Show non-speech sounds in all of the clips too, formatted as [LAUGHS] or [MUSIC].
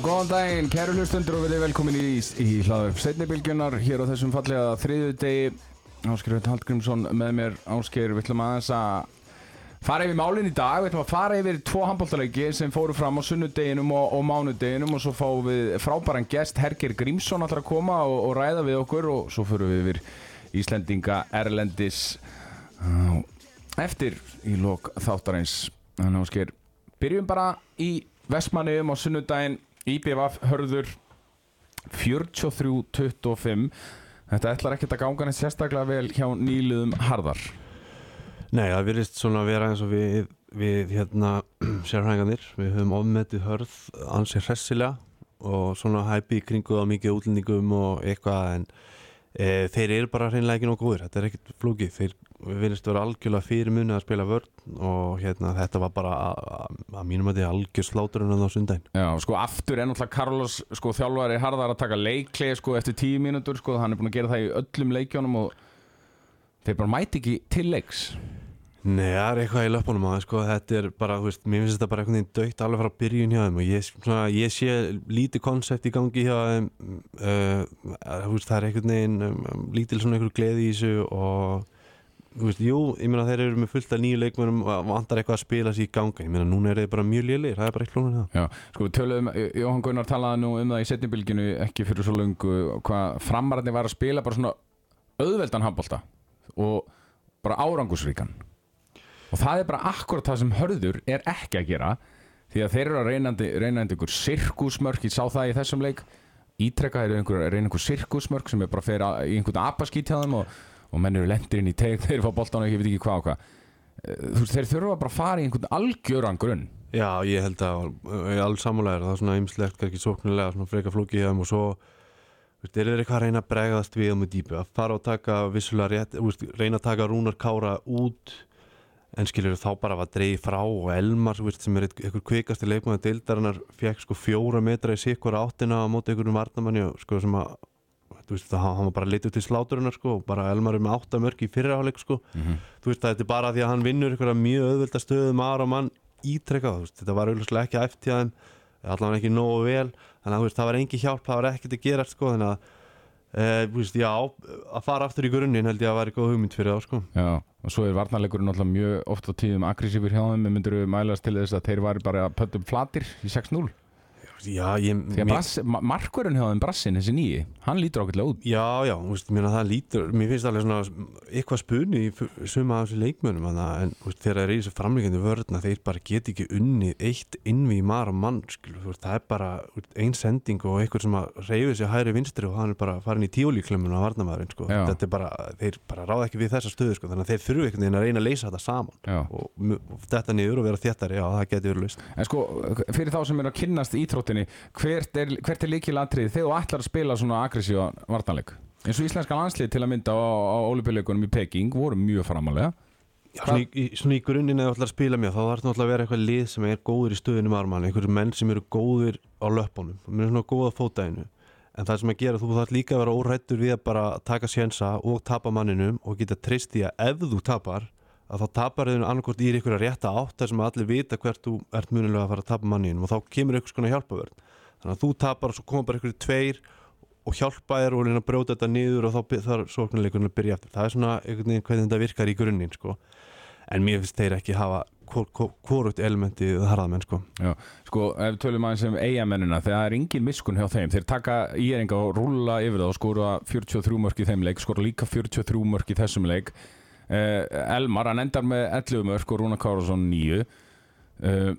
góðan daginn, kæru hlustundur og verið velkomin í, í hlaður setnibilgjunar hér á þessum fallega þriðu degi Ásker Veit Hallgrímsson með mér. Ásker, við ætlum aðeins að fara yfir málinn í dag, við ætlum að fara yfir tvo handbóltaleiki sem fóru fram á sunnudeginum og, og mánudeginum og svo fáum við frábæran gest Herger Grímsson alltaf að koma og, og ræða við okkur og svo fyrir við yfir Íslendinga Erlendis eftir í lok þáttarins. Þannig Ásker, byrjum bara í Vestmanniðum á sunnudaginn IBVF hörður 43-25 Þetta ætlar ekkert að ganga neitt sérstaklega vel hjá nýluðum harðar. Nei, það virðist svona að vera eins og við, við hérna [CLEARS THROAT] sérhænganir, við höfum ofmetið hörð ansið hressilega og svona hæpi í kringu á mikið útlendingum og eitthvað en e, þeir eru bara hreinlega ekki nokkuð góður, þetta er ekkert flókið, þeir virðist vera algjörlega fyrir munið að spila vörn og hérna þetta var bara að mínum að þetta er algjör sláturinn á sundaginn. Já, sko aftur er náttúrulega Carlos sko þjálfari harðar að taka leikli sko eftir tíu mínútur sko, hann er búin að gera það í öllum leikjónum og þeir bara mæti ekki til leiks. Nei, það er eitthvað í löpunum á það, sko, þetta er bara, þú veist, mér finnst þetta bara einhvern veginn dögt alveg frá byrjun hjá þeim og ég, svona, ég sé lítið konsept í gangi hjá þeim, uh, þú veist, það er einhvern veginn um, lítil svona einhver gleði í þessu og, veist, jú, ég meina þeir eru með fullt af nýju leikmennum og vantar eitthvað að spila sér í ganga, ég meina núna er þeir bara mjög lélir, það er bara eitt lónað það. Já, sko, við töluðum, Jóhann Gunnar talaði nú um það í setnibilginu ekki fyrir svo lungu, hvað framararni var að spila bara svona auðveldan handbólta og bara árangusríkan og það er bara akkurat það sem hörður er ekki að gera því að þeir eru að reynandi, reynandi einhver sirkusmörk ég sá það í þessum leik. Ítrekka er einhver, reyna einhver sirkusmörk sem er bara fyrir í einhvern apaskít hjá þeim og, og menn eru lendir inn í teg [LAUGHS] þeir fá boltan og ég veit ekki hvað og hvað. Þú veist þeir þurfa bara að fara í einhvern algjöran grunn. Já, ég held að alls samanlega það er svona ymslegt, ekki sóknulega svona freka flóki og svo Veist, er þeir eitthvað að reyna að bregðast við um dýpu. Að fara og taka vissulega rétt veist, reyna að taka Rúnar Kára út en skilur þá bara var dreigð frá og Elmar veist, sem er einhver kvikasti leikmaður deildarinnar fekk sko fjóra metra í sikkur áttina á móti einhverjum varnamanni sko, sem að veist, það, hann var bara litið til sláturinnar sko, og bara Elmar er með áttamörk í fyrirháleik sko. mm -hmm. þú veist það er bara því að hann vinnur mjög öðvölda stöðum aðra mann ítrekkað þetta var auðvitað ekki eftir þeim allavega ekki nógu vel þannig að veist, það var engi hjálp, það var ekkert að gera sko, þannig að e, veist, já, að fara aftur í grunninn held ég að vera góð hugmynd fyrir þá sko. Já, og svo er varnarleikurinn alltaf mjög oft á tíðum aggressífur hjá þeim, við mælast til þess að þeir var bara að pöttum flatir í 6-0 Já, ég að ma markurinn hjá þeim Brassin, þessi nýji, hann lítur ákveðlega út. Já, já, veist, mér, lítur, mér finnst alveg svona eitthvað spunni í suma af þessu leikmönum en veist, þegar það er í þessu framleikandi vörðna þeir bara get ekki unnið eitt innvi í mara mann, skilur, veist, það er bara einn sending og eitthvað sem að reyfi sér hægri vinstri og hann er bara farin í tíolíklömmuna á varnamæðurinn, sko, já. þetta er bara þeir bara ráða ekki við þessa stöðu, sko, þannig að þeir þurfu einhvern veginn að reyna að leysa þetta saman og, og þetta niður og vera þéttari, já, það hver hvert er, hvert er líkilatrið þegar þú ætlar að spila svona aggressíva vartanleik eins og íslenska landslið til að mynda á, á olimpíuleikunum í Peking voru mjög framalega Já, svona, í, svona í grunninn eða ætlar að spila mjög þá þarf það náttúrulega að vera eitthvað lið sem er góður í stöðunum arman, einhverju menn sem eru góður á löpunum, sem eru svona góða fótæðinu en það sem að gera, þú þarf líka að vera órættur við að bara taka sjensa og tapa manninum og geta trist í að ef þú tapar að þá tapar þau annarkort í einhverja rétta átt þar sem allir vita hvert þú ert munilega að fara að tapa manninum og þá kemur einhvers konar hjálpaverð þannig að þú tapar og svo koma bara einhverju tveir og hjálpa þér og reyna að bróta þetta niður og þá þarf sóknarleikurinn að byrja eftir það er svona einhvern veginn hvernig þetta virkar í grunninn sko. en mér finnst þeir ekki hafa hvort elementi harðamenn sko. Já, sko, ef tölum aðeins um eigamennina, það er engin miskun hjá þeim, þeir taka í eringa og rúla yfir það og skóra 43 mörk í þeim leik, skóra líka 43 mörk í þessum leik Elmar, hann endar með 11 mörk og Rúna Kárasson 9 eh,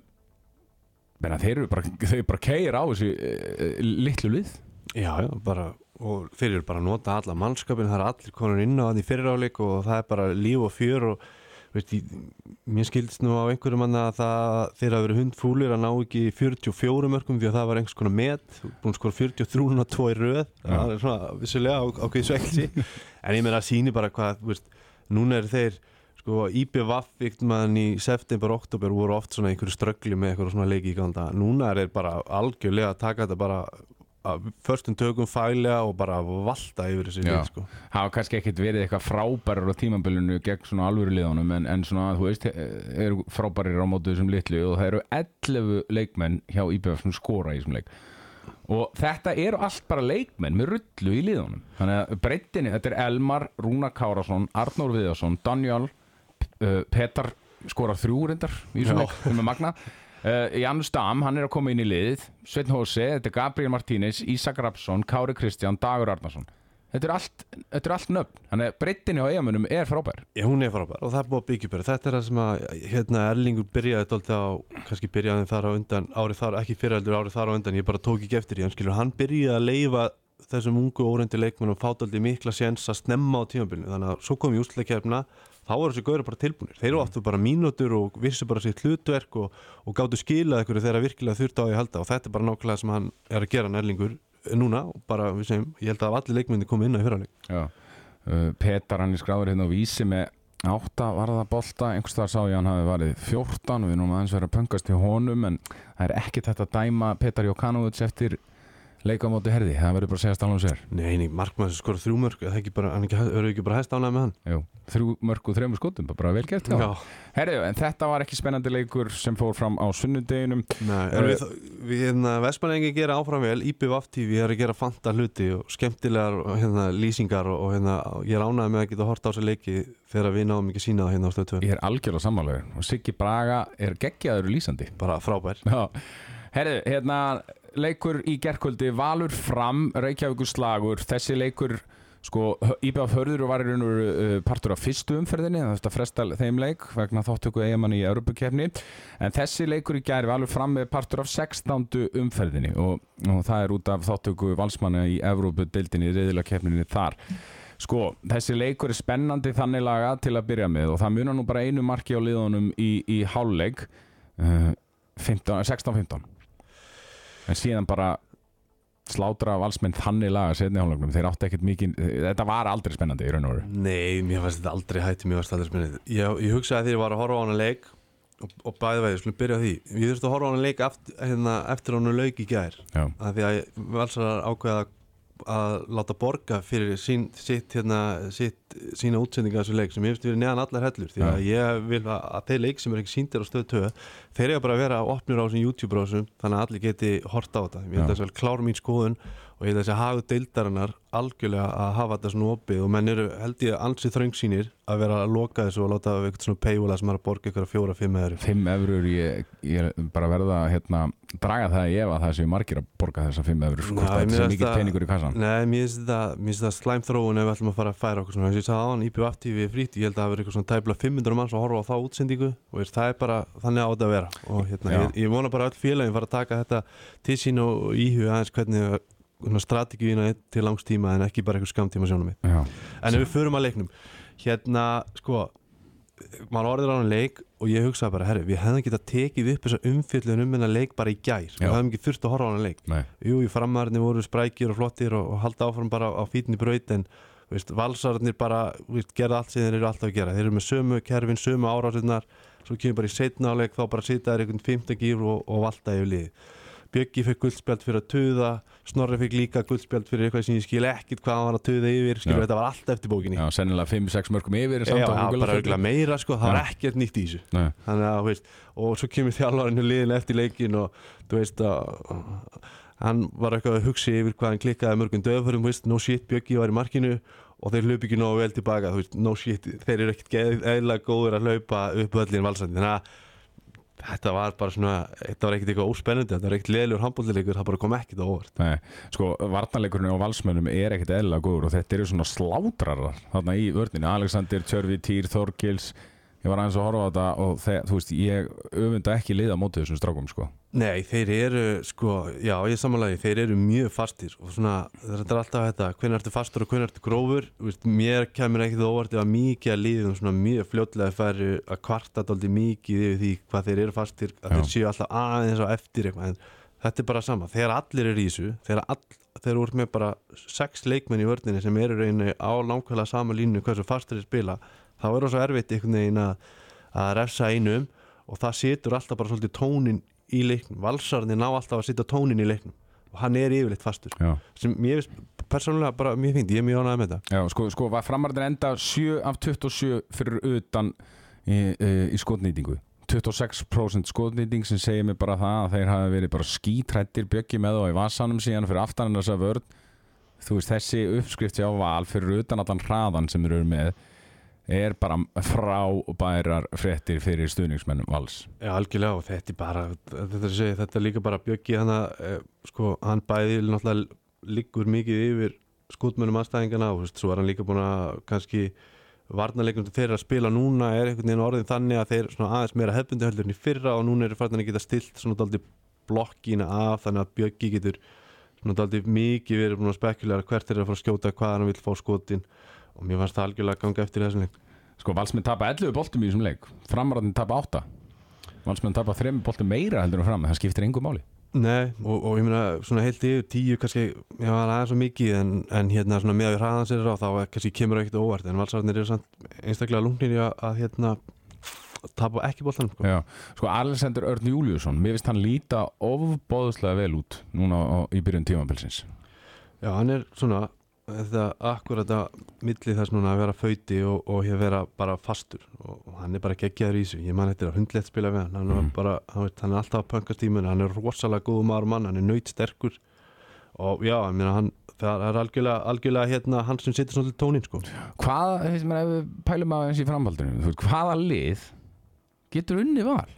Menna, þeir eru bara, bara keir á þessu uh, litlu lið. Já, bara og þeir eru bara að nota alla mannskapin það er allir konur inn á þannig fyriráleik og það er bara líf og fjör og veist, ég, mér skildst nú á einhverjum manna að það, þeir hafa verið hundfúlir að ná ekki 44 mörgum því að það var einhvers konar met búin skor 43 og 2 í röð. Það er svona vissulega ákveðið svegli [LAUGHS] en ég meina að síni bara hvað veist, núna er þeir sko maður í september, oktober voru oft svona einhverju ströggli með einhverju svona leiki í ganda núna er þeir bara algjörlega að taka þetta bara fyrstum tökum fælega og bara valda yfir þessi leik sko. Það hafa kannski ekkert verið eitthvað frábærar á tímambölinu gegn svona alvöru liðanum en, en svona þú veist, eru frábærir á mótu þessum litlu og það eru 11 leikmenn hjá IPVF sem skora í þessum leik og þetta eru allt bara leikmenn með rullu í liðunum. Þannig að breyttinni, þetta er Elmar, Rúnar Kárasson Arnór Viðarsson, Daniel uh, Petar skorar þrjú reyndar í þessum Já. leik, sem er magna uh, Janus Dam, hann er að koma inn í liðið Sveinn Hósi, þetta er Gabriel Martínez Ísak Rapsson, Kári Kristján, Dagur Arnarsson þetta er allt, þetta er allt nöfn. Þannig að breyttinni á eigamönnum er frábær. Já, hún er frábær og það er búið að byggja upp þetta er það sem að hérna, Erlingur byrjaði dálítið á, kannski byrjaði þar á undan árið þar, ekki fyriraldur árið þar á undan ég bara tók ekki eftir í, hann skilur, hann byrjaði að leifa þessum ungu órendi leikmennum fá dálítið mikla séns að snemma á tímabilinu. Þannig að svo kom í úsleikjafna þá voru þessi gauður bara tilbúinir, þeir eru ofta bara mínútur og vissu bara sitt hlutverk og, og gáttu skilað ykkur þegar virkilega þurft á því að halda. Og þetta er bara nákvæmlega sem hann er að gera hann Erlingur núna bara, við segjum, ég held að allir leikmenni komið inn á í Já. Uh, Petar hann er skráður hérna á vísi með átta varða bolta einhvers þar sá ég hann hafi varið 14 og við erum aðeins verið að pöngast til honum en það er ekki þetta að dæma Petar Jokanovic eftir leika á móti herði, það verður bara að segja stálan sér. Nei, nei, markmann sem skora þrjú mörg það er ekki bara, ánægð með hann? Jú, þrjú mörg og þremur skotum, bara vel gert. Herðu, en þetta var ekki spennandi leikur sem fór fram á sunnudeginum. Nei, en við, við hérna, Vestmanningi gera áfram vel, IPVF TV er að gera fanta hluti og skemmtilegar hérna, lýsingar og, hérna, ég er ánægð með að geta hort á þessu leiki þegar við náum ekki sína það hérna á stöð 2 Ég er algjörlega sammálaður og Siggi Braga er geggjaður og lýsandi. Bara frábær. Já, herðu, hérna leikur í gerkvöldi Valur fram, Reykjavíkur slagur þessi leikur, sko Íbjaf Hörður var í raun og veru uh, partur af fyrstu umferðinni, það er fresta þeim leik vegna þáttöku eigamann í Europakefni en þessi leikur í gæri Valur fram er partur af 16. umferðinni og, og það er út af þáttöku valsmanna í Europadeildinni, reyðilakefninni þar. Sko, þessi leikur er spennandi þannig laga til að byrja með og það munar nú bara einu marki á liðunum í, í hálfleik uh, 15 16-15 en síðan bara slátra valsmenn þannig laga setni hálfleiknum, þeir átti ekkert mikið þetta var aldrei spennandi í raun og veru. Nei, mér fannst þetta aldrei hætti, mér fannst þetta aldrei spennið ég, ég hugsaði að því ég var að horfa á hana leik og, og bæði vegið, skulum byrja á því. Ég þurfti að horfa á hana leik eftir, hérna, eftir hana lauk í gær. Já, að því að valsarar ákveða að láta borga fyrir sín, sitt, hérna, sitt, sína útsendinga þessu leik sem ég finnst verið neðan allar hellur því að ég vil að, að þeir leik sem er ekki síndir á stöð 2 þeir eiga bara að vera opnur á þessum YouTube-brásum þannig að allir geti horta á þetta. Ég held að þessi vel klár mín skoðun og ég held að þessi hagu deildarinnar algjörlega að hafa þetta svona opið. Og menn eru held ég ansið þröngsýnir að vera að loka þessu og láta eitthvað svona paywalla sem er að borga ykkur að fjóra, fimm eður fimm eurur ég, ég er bara verða að hérna, draga það í ef að það séu margir að borga þessar fimm eurur sko, þetta finnst mikill það- peningur í kassan Nei, mér finnst þetta, mér finnst þetta slæm þróun ef við ætlum að fara að færa okkur svona. Ég sagði hann, IPVF TV er frýtt, ég held að það verður eitthvað svona tæpla 500 manns að horfa á þá útsendingu. Og veist, það er bara þannig á þetta að vera. Og hérna, ég, ég vona bara öll félagin fara að taka þetta til sín og íhuga aðeins hvernig strategíuna til langs tíma en ekki bara eitthvað skamtíma sjónum Já, En ef við förum að leiknum Hérna, sko maður orðir á hann leik og ég hugsaði bara herri, við hefðum getað tekið upp þessa umfjöllun um hennar leik bara í gær. Við Já. hefðum ekki þurft að horfa á hann leik. Nei, Jú, í framarni voru sprækir og flottir og, og halda áfram bara á fítinni braut en veist, valsarnir bara veist, gerða allt sem þeir eru alltaf að gera. Þeir eru með sömu kerfin, sömu árásinnar svo kemur bara í setna áleik þá bara sita þær einhvern 15 gír og, og valda yfir lið Bjöggi fekk guldspjald fyrir að tuða Snorri fekk líka guldspjald fyrir eitthvað sem ég skil ekkit hvað hann var að tuða yfir skilur Já. þetta var allt eftir bókinni. Já, sennilega 5-6 mörgum yfir Já, bara auðvitað meira sko, það var ekkert nýtt í þessu. Nei, þannig að, veist, og svo kemur þjálfarinu liðin eftir leikin og þú veist að hann var eitthvað að hugsa yfir hvað hann klikkaði mörgum döfurum, veist, no shit, Bjöggi var í markinu og þeir hlaupi ekki nógu vel tilbaka, þú veist, no shit, þeir eru ekkert eðla góður að hlaupa upp öllin valsandi, þannig að þetta var bara svona, þetta var ekkert eitthvað óspennandi, þetta var ekkert leðilegur handbóltileikur, það bara kom ekkert óvart. nei, sko, varnarleikurinn á valsmönnum er ekkit eðlilega góður og þetta eru svona slátrarar þarna í vörninu, Alexander, Tjörfi, Týr, Þorgils ég var aðeins að horfa á þetta og þeir, þú veist, ég öfunda ekki liða mótið þessum strákum, sko Nei, þeir eru, sko, já, ég samanlagi, þeir eru mjög fastir og svona, þetta er alltaf þetta, hvernig ertu fastur og hvernig ertu grófur, veist, mér kemur ekkert óvart ef að mikið að liðum svona mjög fljótlega færi að kvarta dálítið mikið yfir því hvað þeir eru fastir, að Já. þeir séu alltaf aðeins á eftir eitthvað, en þetta er bara sama, þegar allir eru í þessu, þegar all, þeir eru með bara sex leikmenn í vörninni sem eru reyni á langkvæmlega sama línu hversu fastir þeir spila, þá er það svo erfitt einhvern veginn að, refsa einum og það situr alltaf bara svolítið tónin í leiknum, valsarni ná alltaf að sitja tónin í leiknum og hann er yfirleitt fastur. Já, sem ég veist persónulega bara mjög fínt, ég er mjög ánægð með þetta. Já sko, sko var framarðin enda 7 af 27 fyrir utan í, í, skotnýtingu. 26% skotnýting sem segir mig bara það að þeir hafi verið bara skítrættir bjöggi með þá í vasanum síðan fyrir aftan þess að vörð þú veist þessi uppskrift hjá val fyrir utan allan hraðan sem þeir eru með er bara frábærar fréttir fyrir stuðningsmennum vals. Já, algjörlega og þetta er bara þetta er, segi, þetta er líka bara bjöggi hann að eh, sko, hann bæði náttúrulega liggur mikið yfir skútmönum aðstæðingana og veist, svo er hann líka búin að kannski varnarleikum þeir að spila núna er einhvern veginn orðin þannig að þeir aðeins meira hefbundi höllur en í fyrra og núna eru farin að geta stilt svona daldi blokkina af þannig að bjöggi getur svona daldi mikið verið búin að spekulæra hvert er að fara að skjóta hvað hann vil fá skotin og mér fannst það algjörlega að ganga eftir þessum leik. Sko valsmenn tapa 11 boltum í þessum leik. Framararnir tapa 8 Valsmenn tapa 3 boltum meira heldur en fram. Það skiptir engum máli. Nei, og, og ég meina svona heilt yfir tíu kannski, já það er svo mikið en, en hérna svona með að hraðan sér á þá kannski kemur það ekkert óvart. En valsararnir eru samt einstaklega lungnir í að, að hérna tapa ekki boltanum sko. Já, sko Alexander Örn Júliusson Mér finnst hann líta ofbóðslega vel út Núna á, í byrjun tímabilsins. Já, hann er svona þetta akkurat að milli þess núna að vera fauti og, og hér vera bara fastur. Og, og hann er bara geggjaður í þessu. Ég man þetta er að hundleitt spila við hann. Hann, Mm. mm. bara, hann, veit, hann er alltaf að pönka tímuna hann er rosalega góð maður mann, hann er nöyt sterkur og já, ég meina hann það er algjörlega, algjörlega hérna hann sem situr svona til tónin sko finnst mér ef við pælum að eins í veist, Hvaða lið getur unni val?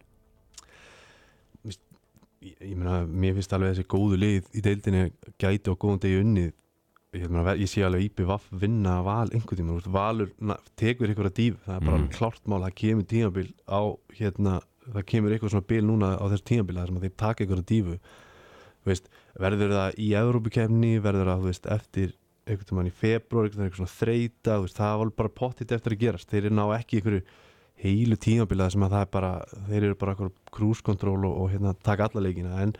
ég, ég meina, mér finnst alveg þessi góðu lið í deildinni gæti og góðum degi unnið ég, meina, ég sé alveg Vaff vinna val einhvern tíma, valur na, tekur ykkur að dýf, það er bara Mhm. klárt mál það kemur tímabil á hérna, það kemur eitthvað svona bil núna á þessu tímabil þar sem að þeir taka ykkur að dýfu veist, verður það í Evrópukefni verður það veist, eftir einhvern tímann í februar, einhvern svona þreita veist, það var bara pottitt eftir að gerast þeir eru ná ekki ykkur heilu tímabila sem að það er bara, þeir eru bara krúskontról og, og hérna, taka alla leikina en,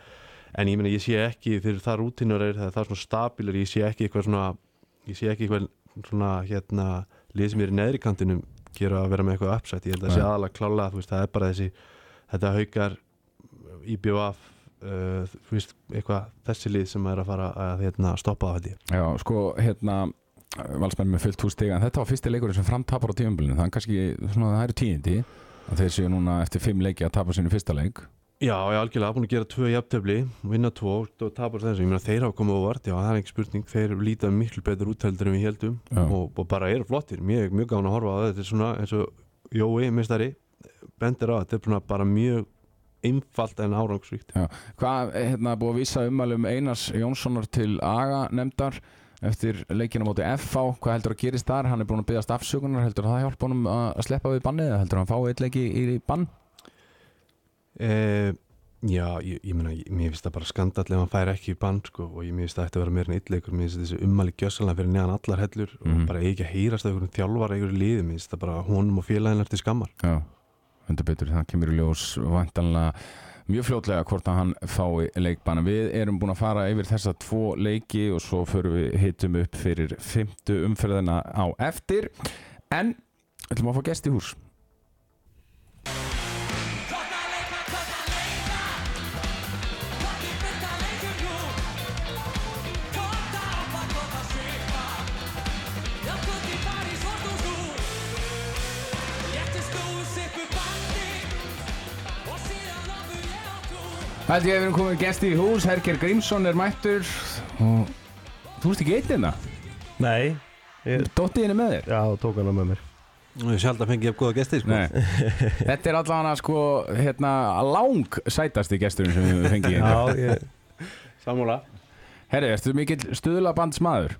en ég meina ég sé ekki þegar það rútinur er það, það er svona stabilar ég sé ekki eitthvað svona ég sé ekki eitthvað svona hérna lið sem er í neðri kantinum gera að vera með eitthvað uppsætt, ég held að það sé aðalega klálega þú veist, það er bara þessi þetta haukar IBF uh, þú veist, eitthvað þessi lið sem er að fara að hérna, stoppa það. Já, sko, hérna valsmenn með fullt hús stiga en þetta var fyrsti leikurinn sem framtapar á tíumbilinu það er kannski, svona, það eru tíðindi að þeir séu núna eftir fimm leiki að tapa sínu fyrsta leik Já, ég er algjörlega búin að gera tvö jafntefli vinna tvo og tapar þessu. Ég meina þeir hafa komið óvart, já það er ekki spurning. Þeir líta miklu betur útheldur en við heldum Já. og, og bara eru flottir, mjög, mjög gáðan að horfa á það. Þetta er svona eins og Jói, mistari bendir á, þetta er svona bara mjög einfalt en árangsvíkt Hvað, hérna, búið að vísa ummælum Einars Jónssonar til AGA nefndar eftir leikina móti FH hvað heldur að gerist þar, hann er búin að byggast afsökunar. Heldur að það hjálpa honum að sleppa við bannið heldur að hann fái eitt leiki í bann eh, Já, ég, ég meina mér finnst það bara skandall ef hann fær ekki í bann sko, og ég finnst það ætti að vera meira en illegur mér finnst þessi ummæli gjössalega fyrir neðan allar hellur Mhm. og bara eigi ekki að heyrast af einhverjum þjálfar einhverju liði, mér finnst það bara honum og félagin eftir skammar Já, hundur betur, það kemur í ljós vantanlega mjög fljótlega hvort að hann fái leikbanna. Við erum búin að fara yfir þessa tvo leiki og svo förum við hittum upp fyrir fymtu umferðina á eftir en ætlum að fá gest í hús. Ég að við erum komið gest í hús, Herger Grímsson er mættur og þú veist ekki eitt hérna? Nei, ég, Dóttið henni með þér? já, tók hana með mér Ég sjálf að fengi ef góða gesti sko. Þetta er allavega sko, hérna, lang sætasti gesturinn sem við fengið. Já, ég, [LAUGHS] Sammála Herri, ertu mikill stuðlabandsmaður?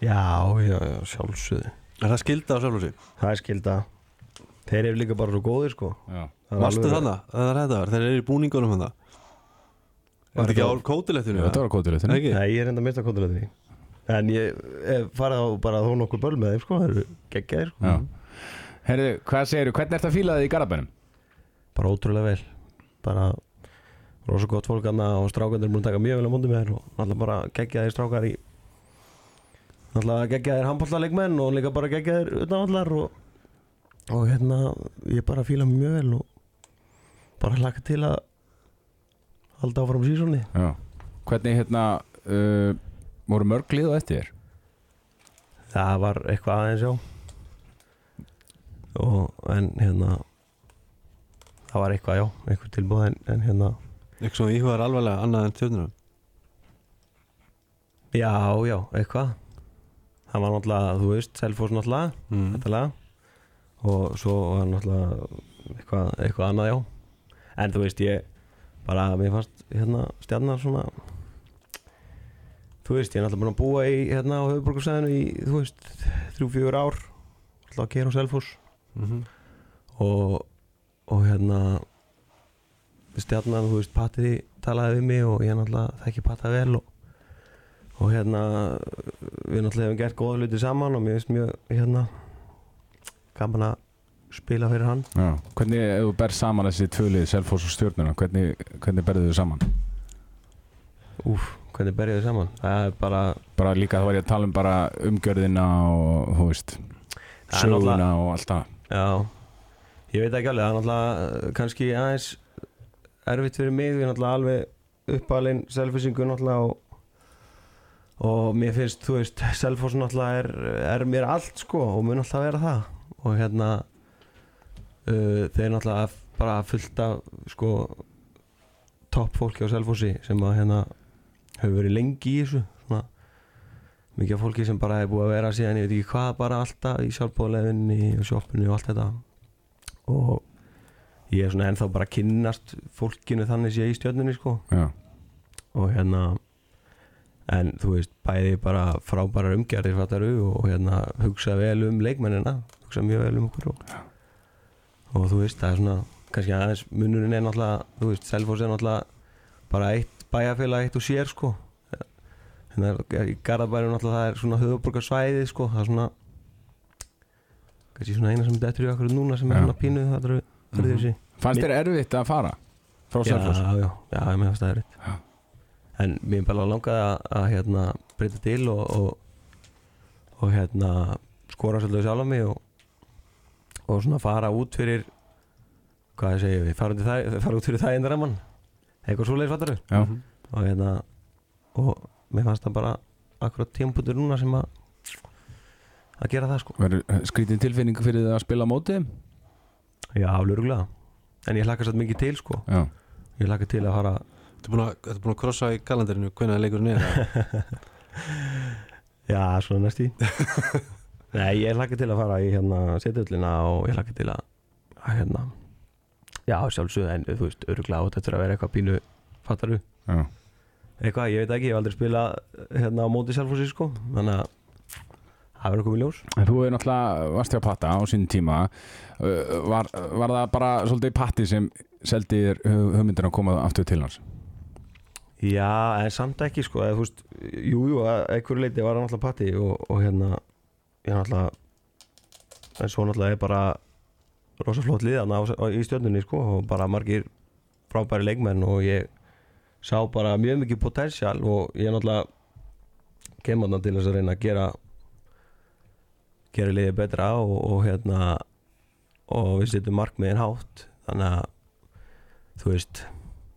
já, já, já, sjálfsögðu Er það skilda á sjálf og sig? Það er skilda Þeir eru líka bara svo góðir sko. Það alveg- þannig? Það er þetta var, þeir eru í búningunum það Var þetta ekki á kótilettinu? Þetta var kótilegtinu. Ekki? Nei, ég er enda að mista kótuletinni En ég farið á bara þó nokkuð böl með þeim sko Það eru geggjaðir sko Já. Herri, hvað segirðu, hvernig ert að fíla þig í Garabænum? Bara ótrúlega vel Bara rosa gott fólk aðna og strákandir búin að taka mjög vel á móti með þér og alltaf bara geggjaðir strákar í alltaf geggjaðir handbóllarleikmenn og líka bara geggjaðir utanvallar og, og hérna ég bara fíla mjög vel og bara hlaka til að halda áfram sísóni Já. Hvernig, hérna, uh, voru mörg lið á eftir? Þér? það var eitthvað aðeins já. Og en hérna það var eitthvað, já, eitthvað tilbúð en, en hérna, Eitthvað sem íhugaður alvarlega annað en tjörnuna já, já, eitthvað. Það var náttúrulega, þú veist, Selfoss náttúrulega mm. þetta lag og svo var náttúrulega eitthvað, eitthvað annað, já. En þú veist, ég bara, mér fannst hérna stjarnar svona þú veist, ég er náttúrulega búin að búa í hérna á höfuborgarsæðinu í, þú veist, þrjú, fjögur ár. Alltaf að gera á Selfoss. Mm og, og hérna stjarnan, þú veist, Patri talaði við mig og ég náttúrulega þekki Pata vel og, og hérna við náttúrulega hefum gert góða hluti saman og mér finnst mjög hérna gaman að spila fyrir hann Já. Hvernig, ef þú ber saman þessi tvölið Selfoss og stjórnuna, hvernig, hvernig berðu þau saman? Úf, hvernig berjaðu þið saman? Það er bara, Bara líka þá var ég að tala um bara umgjörðina og, þú veist, söguna og allt það já ég veit ekki alveg, það er náttúrulega eh, kannski aðeins erfitt fyrir mig, við erum náttúrulega alveg uppalinn selfisingu náttúrulega og, og mér finnst, þú veist, Selfoss náttúrulega er, er mér allt sko og mun alltaf vera það og hérna uh, þeir náttúrulega bara fullt af sko topp fólki á Selfossi sem að hérna hefur verið lengi í þessu svona mikið af fólki sem bara hefur búið að vera síðan ég veit ekki hvað bara alltaf í sjálfbóðlefinni og sjoppinu og allt þetta. Og ég er svona ennþá bara að kynnast fólkinu þannig sé í stjörnunni sko. Já, og hérna en þú veist bæði bara frábærar umgerðir fattaru og hérna hugsa vel um leikmennina hugsa mjög vel um okkur og, og þú veist það er svona kannski aðeins munurinn er náttúrulega þú veist Selfoss er náttúrulega bara eitt bæjarfélag eitt og sér sko hérna í Garðabærum náttúrulega það er svona höfuborgarsvæði sko það er svona kannski svona eina sem dettur í okkur núna sem er Já. svona pínu það er Mhm. þessi Fannst þér erfitt að fara frá já, Selfoss? já, já, ég með það er Já. en mér bara langaði að, að hérna, breyta til og, og, og hérna skora svolítið sjálf á mig og, og svona fara út fyrir hvað ég segi við fara það, fara út fyrir það einra mann eitthvað svoleiðis fattaru Já. Mhm. og hérna og mér fannst það bara akkurat tímpútur núna sem að að gera það sko Verður skrítin tilfinning fyrir það að spila á móti? þeim? já, alveg en ég hlakka satt mikið til sko Já, ég hlakka til að fara Þetta er búin að, þetta er búin að krossa í kalendarinu hvernig leikurinn er [LAUGHS] Já, svona næst í [LAUGHS] Nei, ég hlakka til að fara í hérna setjullina og ég hlakka til að, að hérna Já, sjálfsögðu en þú veist, öruglega átt eftir að vera eitthvað pínu fattaru, já. Eitthvað, ég veit ekki, ég hef aldrei spilað hérna á móti sjálfsögðu sko þannig að það verður komið ljós. En þú hefur náttúrulega varst hjá Patta á sín tíma Uh, var, var það bara svolítið Patti sem seldi þér hug- hugmyndina að koma aftur til hans? Já, en samt ekki sko, eða, þú veist, jú, jú, að einhverju leiti var hann alltaf patti og, og hérna, ég náttúrulega, en svo náttúrulega er bara rosa flott liðan á, á, í stjörnunni sko og bara margir frábæri leikmenn og ég sá bara mjög mikið potensial og ég náttúrulega kemur þarna til þess að reyna að gera gera liðið betra og, og hérna og við setjum markmiðin hátt. Þannig að þú veist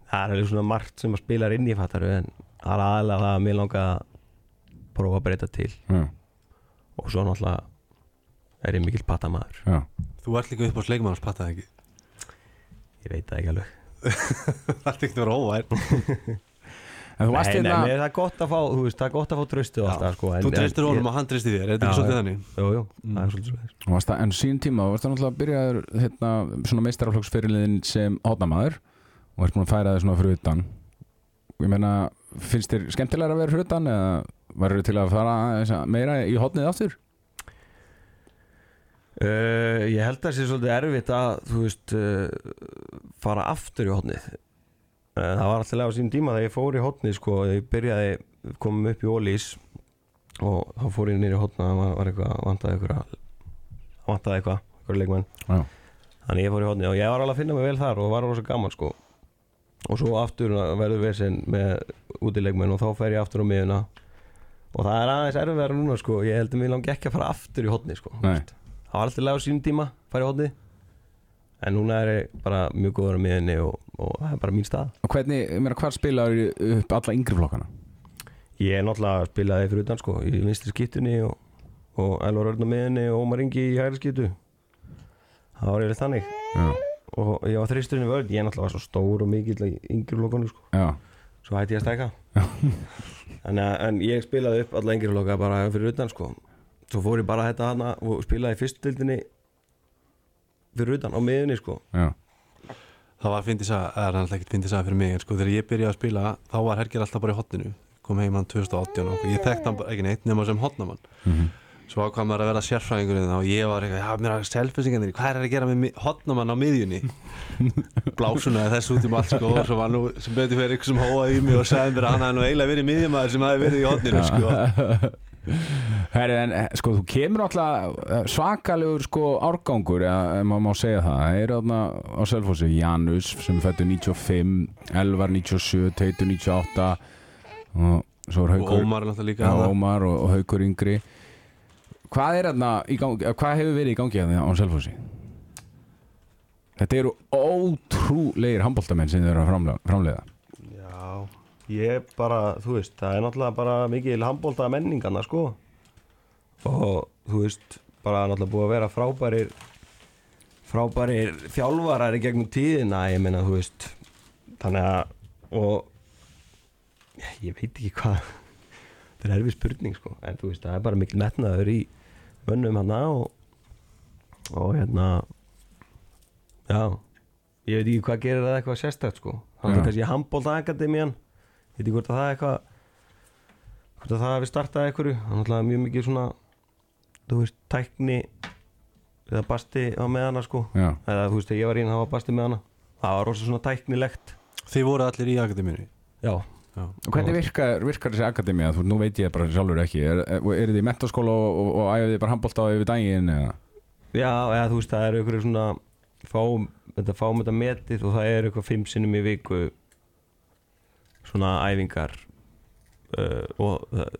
það er alveg svona margt sem að spila inn í fattaru en aðalega það að mér langa að prófa að breyta til. Já, og svo náttúrulega er ég mikill patamaður já. Þú ert líka upp á sleikmanns pattað ekki? Ég veit það ekki alveg. [LAUGHS] Það ert ekki að vera óvær. En þú varst nei, nei, hérna nei, það er gott að fá þú veist, það er gott að fá tröstu og Já, allt það sko en, Þú treystir en, honum og hann treystir þér, er þetta Já, ekki svolítið já. þannig? jú, jú, Mm. það er svolítið svo Þú varst að, en sín tíma, þú varst að náttúrulega byrjaður hérna, svona meistaraflokksfyrirliðin sem hótnamaður og ert búin að færa þig svona fyrir utan. Ég meina, finnst þér skemmtilega að vera fyrir utan eða verður til að fara meira í hótnið aftur? Uh, ég held að það sé svolítið erfitt að þú veist uh, fara aftur í hotnið uh, það var alltaf á sín tíma þegar ég fór í hotnið sko, ég byrjaði komum upp í Ólís og þá fór ég nýri hotna það var, eitthvað, vantaði eitthvað vantaði eitthvað, eitthvað leikmenn Já. þannig ég fór í hotnið og ég var alveg að finna mig vel þar og var rosa gaman sko og svo aftur verður vesinn með útileikmenn og þá fer ég aftur á miðuna og það er aðeins erfiðar núna sko ég heldur mig langi ekki að fara aftur í hotnið sko Nei. það var alltaf lega á sínum tíma fara í hótni en núna er ég bara mjög góður á miðinni og, og það er bara mín stað Og hvernig, ég meina, hvar spilaður upp alla yngri flokkana? ég er náttúrulega spilaði fyrir utan sko í vinstri skittunni og, og Elvar Örn á miðinni og Ómar Ingi í hægri skittu það var eiginlega þannig Já. og ég var þristurinn í vörð ég náttúrulega var svo stór og mikill í yngri lokunni sko. Já, svo hætti ég að stæka en, [LAUGHS] en ég spilaði upp alla yngri loka bara fyrir utan sko. svo fór ég bara að þetta hana og spilaði í fyrstildinni fyrir utan á miðunni sko. já, Það var fyndið saga, eða hann alltaf ekkert fyndið saga fyrir mig en sko þegar ég byrjaði að spila þá var Herger alltaf bara í hotninu kom heim hann 2018 og ég þekkti hann bara ekki neitt nema sem hotnamann Mhm. Svo ákvað maður að vera sérfræðingurinn og ég var eitthvað, já mér er selfisingarnir hvað er að gera með hotnamann á miðjunni blásunaði þess út um allt sko og svo var nú sem betur fyrir ykkur sem hóaði í mig og sagði mér að hann hafði nú eiginlega verið miðjumæður sem hafði verið í hotninu sko [LAUGHS] Herri, en eh, sko, þú kemur alltaf svakalegur sko árgangur, eða maður má segja það. Það eru þarna á Selfossi Janus sem fættu 95, Elvar 97, Teitur 98 og svo er og Haukur Ómar og, og Haukur Yngri. Hvað er þarna í gangi, hvað hefur verið í gangi þarna á Selfossi? Þetta eru ótrúlegir handbóltamenn sem þeir eru að framlega. Já, ég bara, þú veist, það er náttúrulega bara mikil handbólta menningana, sko og þú veist, bara náttúrulega búið að vera frábærir frábærir þjálfarar í gegnum tíðina, ég meina, þú veist þannig að og ég veit ekki hvað [LAUGHS] þetta er erfið spurning, sko en þú veist, það er bara mikil metnaður í mönnum hana og og hérna já, ég veit ekki hvað gerir það eitthvað sérstætt, sko. Þannig að kannski handbólta akademían ég veit ekki hvort að það er eitthvað hvort að það hefði startað það er náttúrulega mjög mikið svona þú veist, tækni eða basti á með hana sko. Já, eða þú veist, þegar ég var ín, það var basti með hana. Það var rosa svona tæknilegt. Þið voru allir í akademíunni? Já, Já. og hvernig virkar, virkar þessi akademía? Þú, nú veit ég bara sjálfur ekki. Er, er, er þið í mentaskóla og, og, og æfið þið bara handbólta á yfir daginn eða? já, eða þú veist, það eru einhverju svona fáum, þetta fáum þetta metið og það eru eitthvað fimm sinnum í viku svona æfingar uh, og það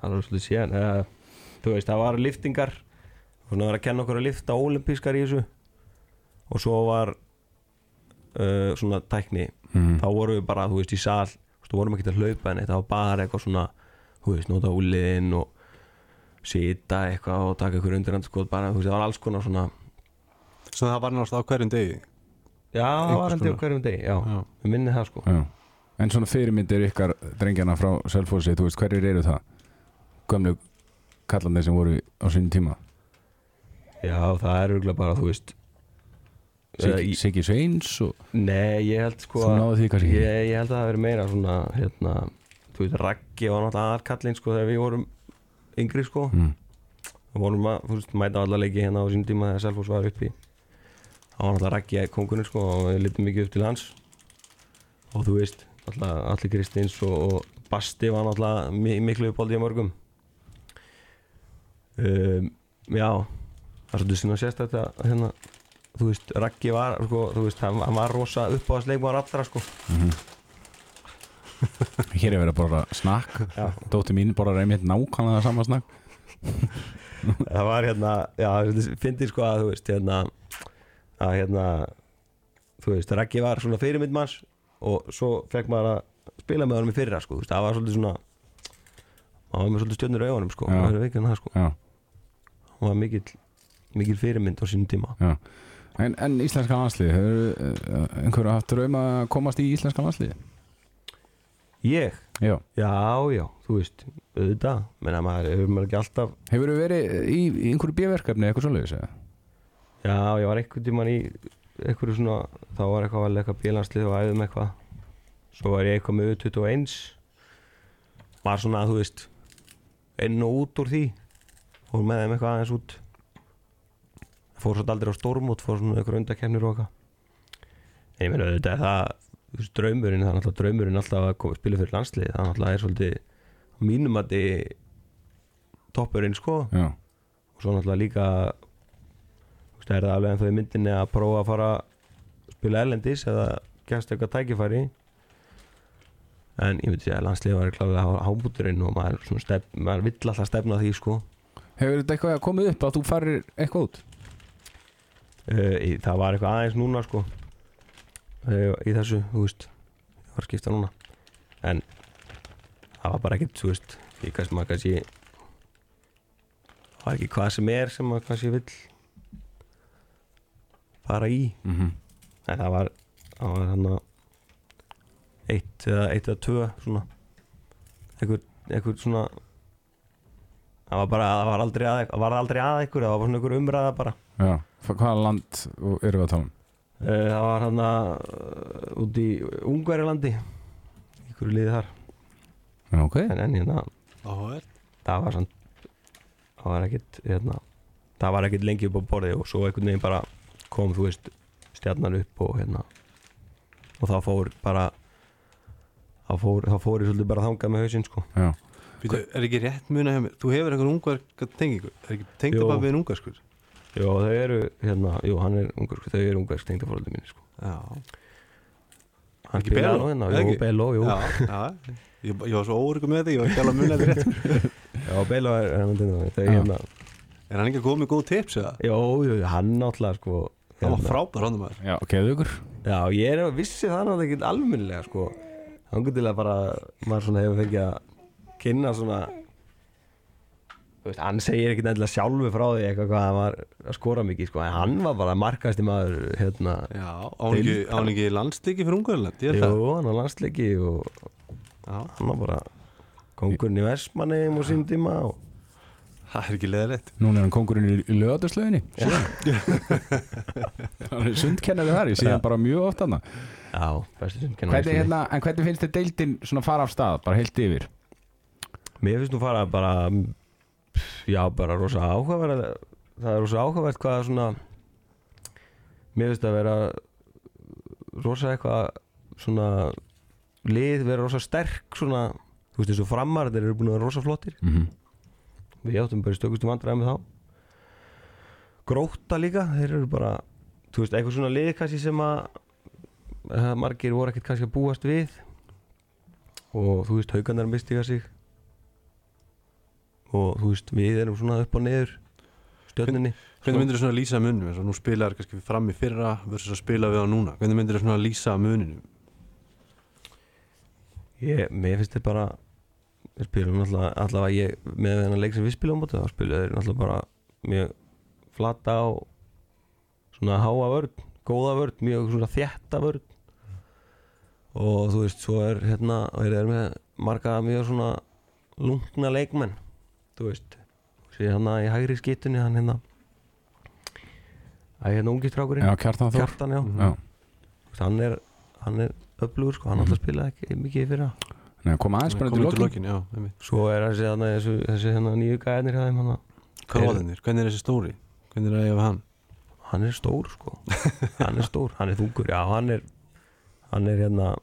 það er svolítið síðan eða, þú veist, það var liftingar og svona var að kenna okkur að lifta olimpískar í þessu og svo var uh, svona tækni Mm. þá vorum við bara, þú veist, í sal þú vorum ekki að hlaupa en það var bara eitthvað svona þú veist, nota úliðin og sita eitthvað og taka ykkur undir sko, bara, þú veist, það var alls konar svona Svo það var náttúrulega á hverjum degi já, það var ég á hverjum degi, já, Já. við minnið það sko Já. En svona fyrirmyndir ykkar drengjana frá Selfossi, þú veist, hverjir eru það? Gömlu kallarnir sem voru á sínum tíma? já, það er örgulega bara, þú veist Siggi, Sveins og nei, ég held sko ekki? ég, ég held að það verið meira svona, hérna, þú veist, Raggi var náttúrulega aðarkallinn sko þegar við vorum yngri sko. Mm. við vorum að, þú veist, mæta alla leiki hérna á sínum tíma þegar Selfoss var uppi. Það var náttúrulega Raggi kongunni sko og við litum mikið upp til hans. Og þú veist, allir Kristins og, og Basti var náttúrulega mi miklu uppáldi í mörgum. Um, já það er svolítið sinna sérst þetta hérna, þú veist, Raggi var sko, þú veist, hann, hann var rosa uppáðsleikmar allra sko. Hér er verið að borra snakk. Dóttir mín borrar einmitt nákvæmlega sama snakk. [LAUGHS] Það var hérna, já, fyndi sko að þú veist, hérna að hérna þú veist, Raggi var svona fyrirmynd manns og svo fekk maður að spila með honum í fyrra sko, þú veist, það var svolítið svona hann var með svolítið stjörnur í augunum sko, sko. Hann var mikill, mikill fyrirmynd á sínum tíma. Já En, en íslenska landslið, hefur einhverju haft draum að komast í íslenska landslið? ég, Já. Já, já, þú veist auðvitað, menna maður hefur maður ekki alltaf Hefur verið í, í einhverju bjöverkefni eitthvað svoleiðis eða? já, ég var einhvern tímann í einhverju svona, þá var eitthvað vel eitthvað bílanslið og æðum eitthvað. Svo var ég eitthvað með 21 var svona, þú veist inn og út úr því. Fór með þeim eitthvað aðeins út fór svo aldrei á stórmút fór svona einhver undakefnir og eitthvað. En ég meina auðvitað er það þú veist, draumurinn, það er náttúrulega draumurinn alltaf að koma, spila fyrir landslið, það er náttúrulega er svolítið mínum að þið toppurinn sko. Já, og svo náttúrulega líka þú veist, er það alveg ennþá í myndinni að prófa að fara að spila erlendis eða gefst eitthvað tækifæri? En ég veit því að landslið var klálega hábúturinn og maður, stef, maður vill alltaf stefna að því sko. Hefur þetta eitthvað komið upp að þú farir eitthvað út? Uh, það var eitthvað aðeins núna sko. Uh, í þessu, þú veist ég var skipta núna. En það var bara ekkert, þú veist ég kannski maður kannski það var ekki hvað sem er sem maður kannski vill fara í. Mhm. en það var það var hann að eitt eða eitt eða tvö svona. Einhver, einhver svona það var bara, það var aldrei að það var aldrei að einhver, það var svona einhver umræða bara Já, hvaða land eru við að tala um? Eh, það var hann að uh, út í Ungverilandi einhverju liði þar. Já, ok. En en hérna, það var samt það var ekkit hérna, það var ekkit lengi upp á borði og svo einhvern veginn bara kom þú veist stjarnan upp og hérna og það fór bara það fór, það fór ég svolítið bara þangað með hausinn sko. Já, Býtu, er ekki rétt muna hjá mér? Þú hefur einhver ungar tengingu er ekki Jú. tengdababbi en ungar skur Jó, þau eru, hérna, jú, hann er ungur, þau eru ungar stengdafóröldi mínu, sko. já, Hann Bello, nú hérna, jú? Bello, jú. já, já. Ég, ég var svo óryggur með þetta ég var ekki alveg að muna þetta rétt [LAUGHS] Já, Bello er, hann þau, Já. hérna, er hann ekki að koma með góð tips eða? jú, hann náttúrulega, sko. hann var hérna. frábær hann maður já, geðu ykkur Já, ég er að vissi það náttúrulega ekki almennilega, sko. Hann til að bara, maður svona hefur fengið að kynna svona, veist, hann segir ekkert endilega sjálfu frá því eitthvað hvað hann var að skora mikið, sko. En hann var bara markasti maður, hérna, já, án ekki, landsliki fyrir ungarland ég jú, hann var landsleiki og já, hann var bara kongurinn í Vestmanneim og sín tíma og það er ekki leðilegt Núna er hann kongurinn í, í lögadurslöginni [LAUGHS] Hann er sundkennari þar, ég sé hann bara mjög oft hann Já, bestu sem kenna hvernig, hérna, En hvernig finnst þið deildin svona fara af stað, bara heilt yfir? Mér finnst nú fara bara Já, bara rosa áhugaverð Það er rosa áhugavert hvað svona Mér finnst að vera rosa eitthvað svona lið vera rosa sterk svona, þú veist eins og framar þeir eru búin að vera rosa flottir. Mm -hmm. við áttum bara í stökustu vandræði með þá. Gróta líka þeir eru bara, þú veist, eitthvað svona lið kannski sem að margir voru ekkert kannski að búast við. Og þú veist, haugarnar mistiga sig og þú veist, við erum svona upp og niður stjörninni hvernig myndir þið svona lýsa munum? Eins og nú spilaður kannski fram í fyrra versus að spila við á núna. Hvernig myndir þið svona lýsa muninu ég, mér finnst þetta bara við spilum allavega, allavega ég, með þennan leik sem við spilum á móti, þá spilum þeir allavega bara mjög flata og svona háa vörn góða vörn, mjög svona þjætta vörn. Og þú veist, svo er hérna, þeir eru með marga mjög svona lungna leikmenn þú veist, sé hérna í hægri skittunni, hann hérna að hérna ungi strákurinn. Já, Kjartan Þór. Kjartan, já, Já, veist, hann er hann er öflugur sko, hann Mhm. alltaf spilaði ekki mikið í fyrra. Nei, kom aðeins bara til lokin. Svo er þessi, þessi, þessi hana, nýju gæðinir hjá þeim hana. hvað Er- var þennir, hvernig er þessi stóri? Hvernig er það ég við hann? Hann er stór sko. Hann er stór, hann er þungur Já, hann er Hann er hérna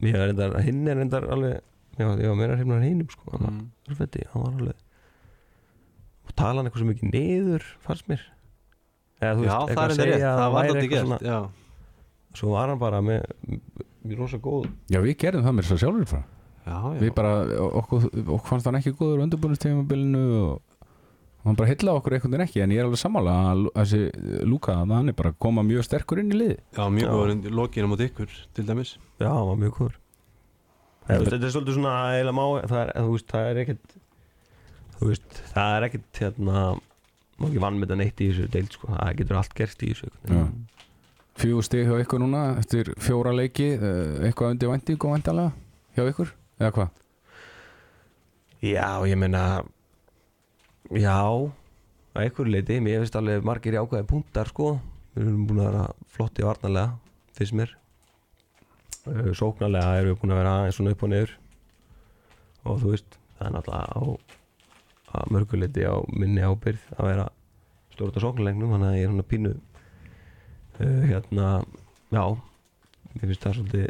er hinn er reyndar alveg Já, ég var meira hrifnar hinnum sko Hann mm. hann var alveg Og tala hann eitthvað svo mikið niður Fannst mér? Eða, þú já, eitthvað það er að enda rétt, það var þetta svona- já, Svo var hann bara með Mjög rosa góð Já, við gerðum það mér svo sjálfur frá. Við bara, okkur, okkur fannst hann ekki góður undirbúinustímabilinu og og hann bara heilla okkur einhvern veginn ekki en ég er alveg sammála að þessi Luka hann er bara koma mjög sterkur inn í lið já, mjög góður undir lokinu mot ykkur til dæmis. Já, hann var mjög góður. Þetta- er svolítið svona það er, veist, það er ekkert veist, það er ekkert hérna má ekki vann með þetta neitt í þessu deild sko. það getur allt gerst í þessu. Fjögur stig hjá ykkur núna eftir fjóra leiki. Eh, eitthvað undir vænting og væntalega hjá ykkur? Eða hvað? Já, ég meina já að einhverju leiti, mér finnst alveg margir jákvæði punktar sko. Við erum búin að vera flotti varnarlega fyrst mér. Uh, sóknarlega erum við búin að vera aðeins svona upp og niður. Og þú veist, það er náttúrulega á að mörguleiti á minni ábyrð að vera stórt á sóknarlegnum þannig að ég er svona pínu uh, hérna, já mér finnst það svolítið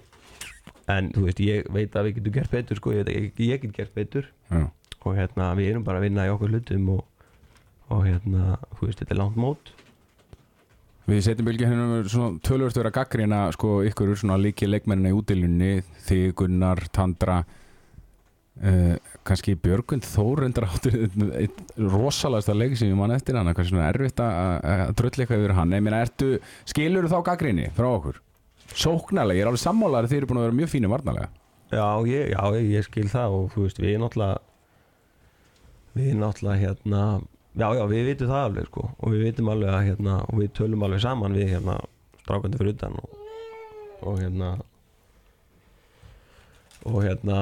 en þú veist, ég veit að við getum gert betur sko, ég, veit, að ég, ég get gert betur Já. og hérna, við erum bara að vinna í okkur hlutum og, og hérna, þú veist, þetta er langt mót Við setjum bylgi hérna svona tölvörst vera gaggrina sko ykkur svona líki leikmennina í útilinni þig, Gunnar, Tandra uh, kannski Björgund Þór reyndar áttur rosalagasta leik sem ég man eftir hann. Kannski svona erfitt að að drölla eitthvað yfir hann. Ég meina, ertu, skilur þá gaggrinni frá okkur? Sóknarlega, ég er alveg sammálar þeir eru búin að vera mjög fínir varnarlega. Já, ég, já, ég, ég skil það og þú veist, við náttúrulega við náttúrulega hérna já, já, við vitum það alveg sko. Og við vitum alveg að hérna og við tölum alveg saman við hérna strákandi fyrir utan og, og hérna og hérna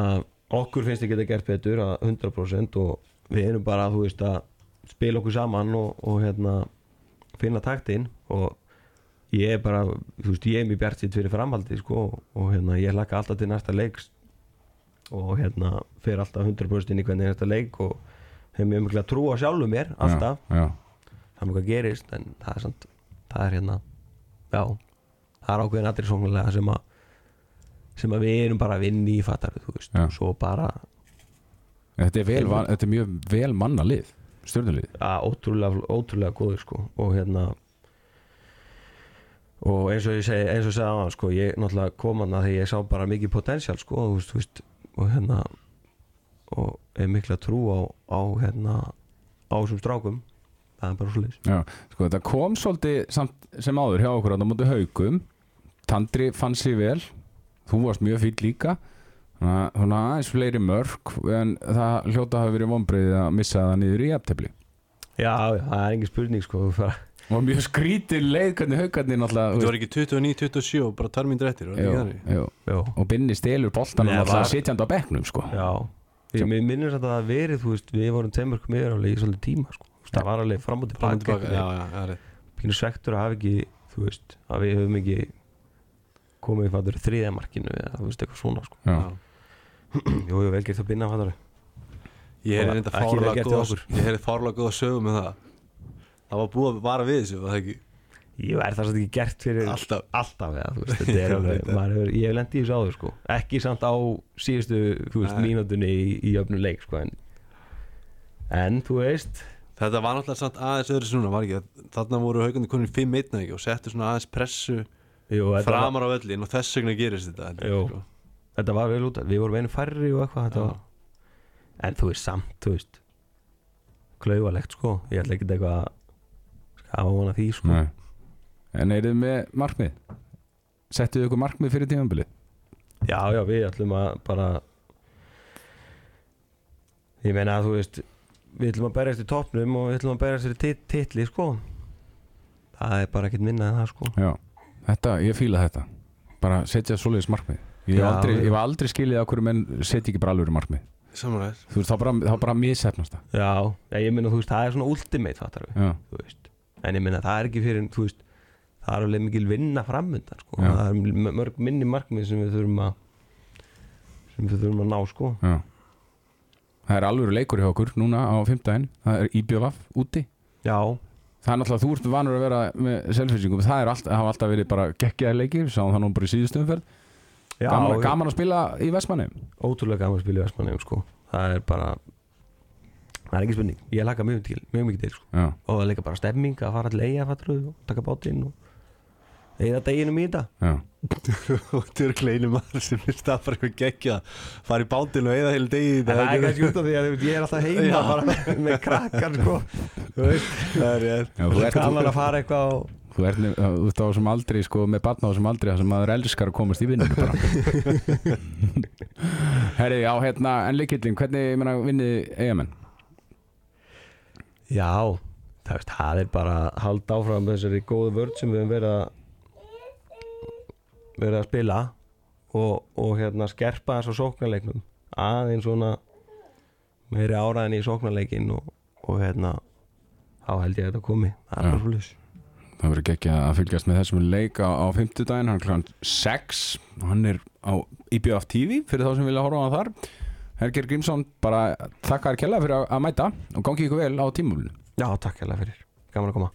okkur finnst ekki þetta gert betur að 100% og við erum bara þú veist að spila okkur saman og, og hérna finna taktinn og ég er bara, þú veist, ég er mjög bjart sitt fyrir framhaldi sko og, og hérna ég laka alltaf til næsta leiks og hérna fer alltaf 100% inn í hvernig næsta leik og hef mjög mikla trú á sjálfu mér alltaf, Já, já. það er mjög hvað gerist en það er samt, það er hérna já, það er ákveðin allir sóknarlega sem að sem að við erum bara að vinna í fattar þú veist, Já. og svo bara Þetta, er vel, þetta er mjög vel manna lið Stjórnulið að ótrúlega, ótrúlega góður sko og hérna og eins og ég segi eins og ég segi aðan sko, ég náttúrulega kom hann að því ég sá bara mikið potential sko þú veist, þú veist, og hérna og er mikla trú á, á hérna á þessum strákum. Það er bara svo leys Já, sko þetta kom svolítið samt sem áður hjá okkur á móti haugum Tandri fann sig vel þú varst mjög fýll líka. Þannig að- svona aðeins fleiri mörg en það hljóta hafi verið vonbreið að missa það niður í eftirli já, já, það er engin spurning sko. [LAUGHS] Og mjög skrítin leið hvernig haugarnir náttúrulega Þetta þú var ekki 29-27 og bara tærmyndir eftir, þetta já, og Binni stelur boltanum Nei, náttúrulega var- sitjandi á bekknum sko. já. Ég, minnir samt að það hafi verið, þú veist, við vorum tveimörkum yfir alveg í svolítið tíma sko. Það var alveg fram og og tilbaka já, já, já, pínu svektur að hafa ekki þú veist, að við höfum ekki komið í fattur þriðjamarkinu eða þú veist, eitthvað svona sko. [CLEARS THROAT] Jú, jú, vel gert að binna fattur Ég heyrði reynda fárlega okkur. Ég heyrði fárlega góða sögum með það. Það var búið að vara við þessu, var það ekki? Ég er það samt ekki gert fyrir Alltaf. Alltaf eða, þú veist, [LAUGHS] þetta er alveg hefur, ég hef lendið í þessu áður sko. Ekki samt á síðustu, þú veist, Nei. mínútunni í, í öfnum leik sko en, en þú veist Þetta var náttúrulega samt aðeins öðru svona, var ekki? Þarna voru haugandi konur 5-1 eða ekki og settu svona aðeins pressu jú, framar á öllin og þess vegna gerist þetta Jú. sko. þetta var vel út við vorum einu færri og eitthvað var, en þú veist samt, þú veist klauvalegt sko. Ég ætla ekki eitthvað að skafa vona því sko. Nei. en er þið með markmið? Settuðu ykkur markmið fyrir tímanbili Já, já, við ætlum að bara Ég meina að þú veist Við ætlum að berjast í toppnum og við ætlum að berjast í tit titli, sko. Það er bara ekkert minna en það, sko. Já, þetta, ég fíla þetta. Bara setja svoleiðis markmið. Ég hef aldrei, ég var aldrei skilið að hverju menn setja ekki bara alveg markmið. Samanlega þú veist, þá bara, þá bara missefnast það. Já, já, ég meina, þú veist, það er svona ultimate, fattar við Já, Þú veist En ég meina, það er ekki fyrir, þú veist Það er alveg mikil vinna framundan, sko. Já. Það er mörg minni markmið sem við þurfum að sem við þurfum að ná, sko. Já. Það er alveg leikur hjá okkur núna á fimmtæðin það er IBVF úti. Já, Það er náttúrulega, þú ert vanur að vera með selfinsingum, það er alltaf, hafa alltaf verið bara geggjaði leikir, sáum það nú bara í síðustu umferð. Já gaman, gaman að spila í Vestmanni ótrúlega gaman að spila í Vestmannum sko. það er bara það er ekki spurning, ég laka mjög, til, mjög mikið til sko. Og það líka bara stemming að fara til eiga fattur og taka bátinn og eða deginum í þetta já, Og þetta er kleinu maður sem er stað bara eitthvað geggja fara í bátinn og eða heilu degi í það er kannski út af því að þú ég er alltaf heima Já. bara með, krakkar sko. þú Það er rétt þú, ert, gaman að fara eitthvað og þú, ert, þú á þessum aldri sko, með barna á þessum aldri það sem maður elskar að komast í vinnunum bara [LAUGHS] Herri, já, hérna, en leikillin, hvernig ég meina, vinnið eigamenn? já, það, veist, það er bara að halda áfram með þessari góðu vörd sem við höfum verið að verið að spila og, og hérna skerpa þess á sóknarleiknum aðeins svona meiri áraðin í sóknarleikin og, og hérna þá held ég að þetta komi. Það er svolítið Það verður ekki að fylgjast með þessum leik á, á 50 daginn, hann er kl. 6 hann er á IBF TV fyrir þá sem vilja horfa á hann þar. Herger Grímsson, bara þakka þér kjalla fyrir að, mæta og gangi ykkur vel á tímumlinu Já, takk hérlega fyrir, gaman að koma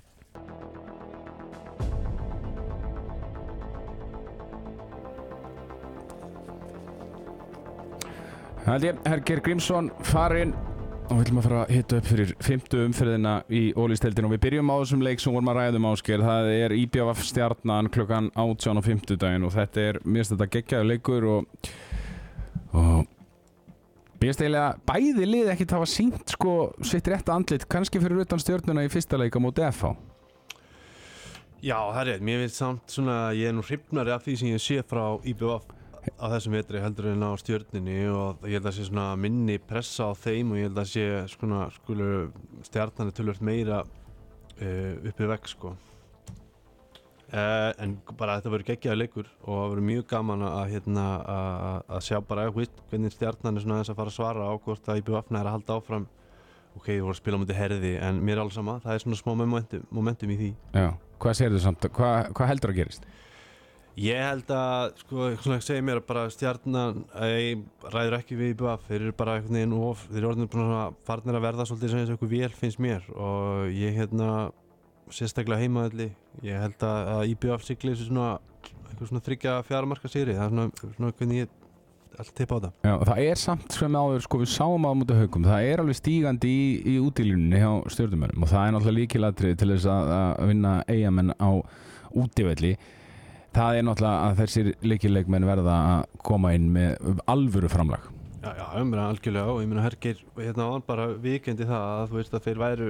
Það er Herger Grímsson farinn og við ætlum að fara að hitta upp fyrir 50 umferðina í ólýsteldin og við byrjum á þessum leik sem vorum að ræðum ásker það er IBF stjarnan klukkan 18 á 50 daginn og þetta er mér finnst þetta geggjaðu leikur og, og mér finnst eiginlega bæði lið ekkert hafa sínt sko sitt rétta andlit kannski fyrir utan stjörnuna í fyrsta leika móti FH Já, það er rétt, mér finnst samt svona ég er nú hrifnari af því sem ég sé frá IBF á þessum vetri heldur en á stjörninni og ég held að sé svona minni pressa á þeim og ég held að sé svona skulu stjarnan er tölvöld meira uh, uppi vekk sko. Uh, en bara þetta verður geggjaði leikur og það verður mjög gaman að, hérna, að, sjá bara veist, hvernig stjarnan er svona aðeins að fara að svara á hvort að IBF er að halda áfram. Ok, þú voru að spila mútið herði en mér er alls sama, það er svona smá momentum, momentum í því. Já, hvað sér þau samt, hvað, hvað heldur að gerist? Ég held að, sko, svona að segja mér að bara stjarnan ei, ræður ekki við IBF, þeir eru bara einhvern veginn of, þeir eru orðin búin að farnir að verða svolítið eins og eitthvað vel finnst mér og ég hérna sérstaklega heimaðalli, ég held að, að IBF sigli þessu svona eitthvað svona þryggja fjaramarka sigri, það er svona, svona hvernig ég allt tippa á það. Já, það er samt sem áður, sko, við sáum á mútið haugum, það er alveg stígandi í, í útílunni hjá stjórnumönnum og það er náttúrulega líkilatrið til þess að, að vinna eigamenn á útivelli. Það er náttúrulega að þessir líkileikmenn verða að koma inn með alvöru framlag. Já, já, meina algjörlega og ég meina Hergir hérna án bara vikendi það að þú veist að þeir væru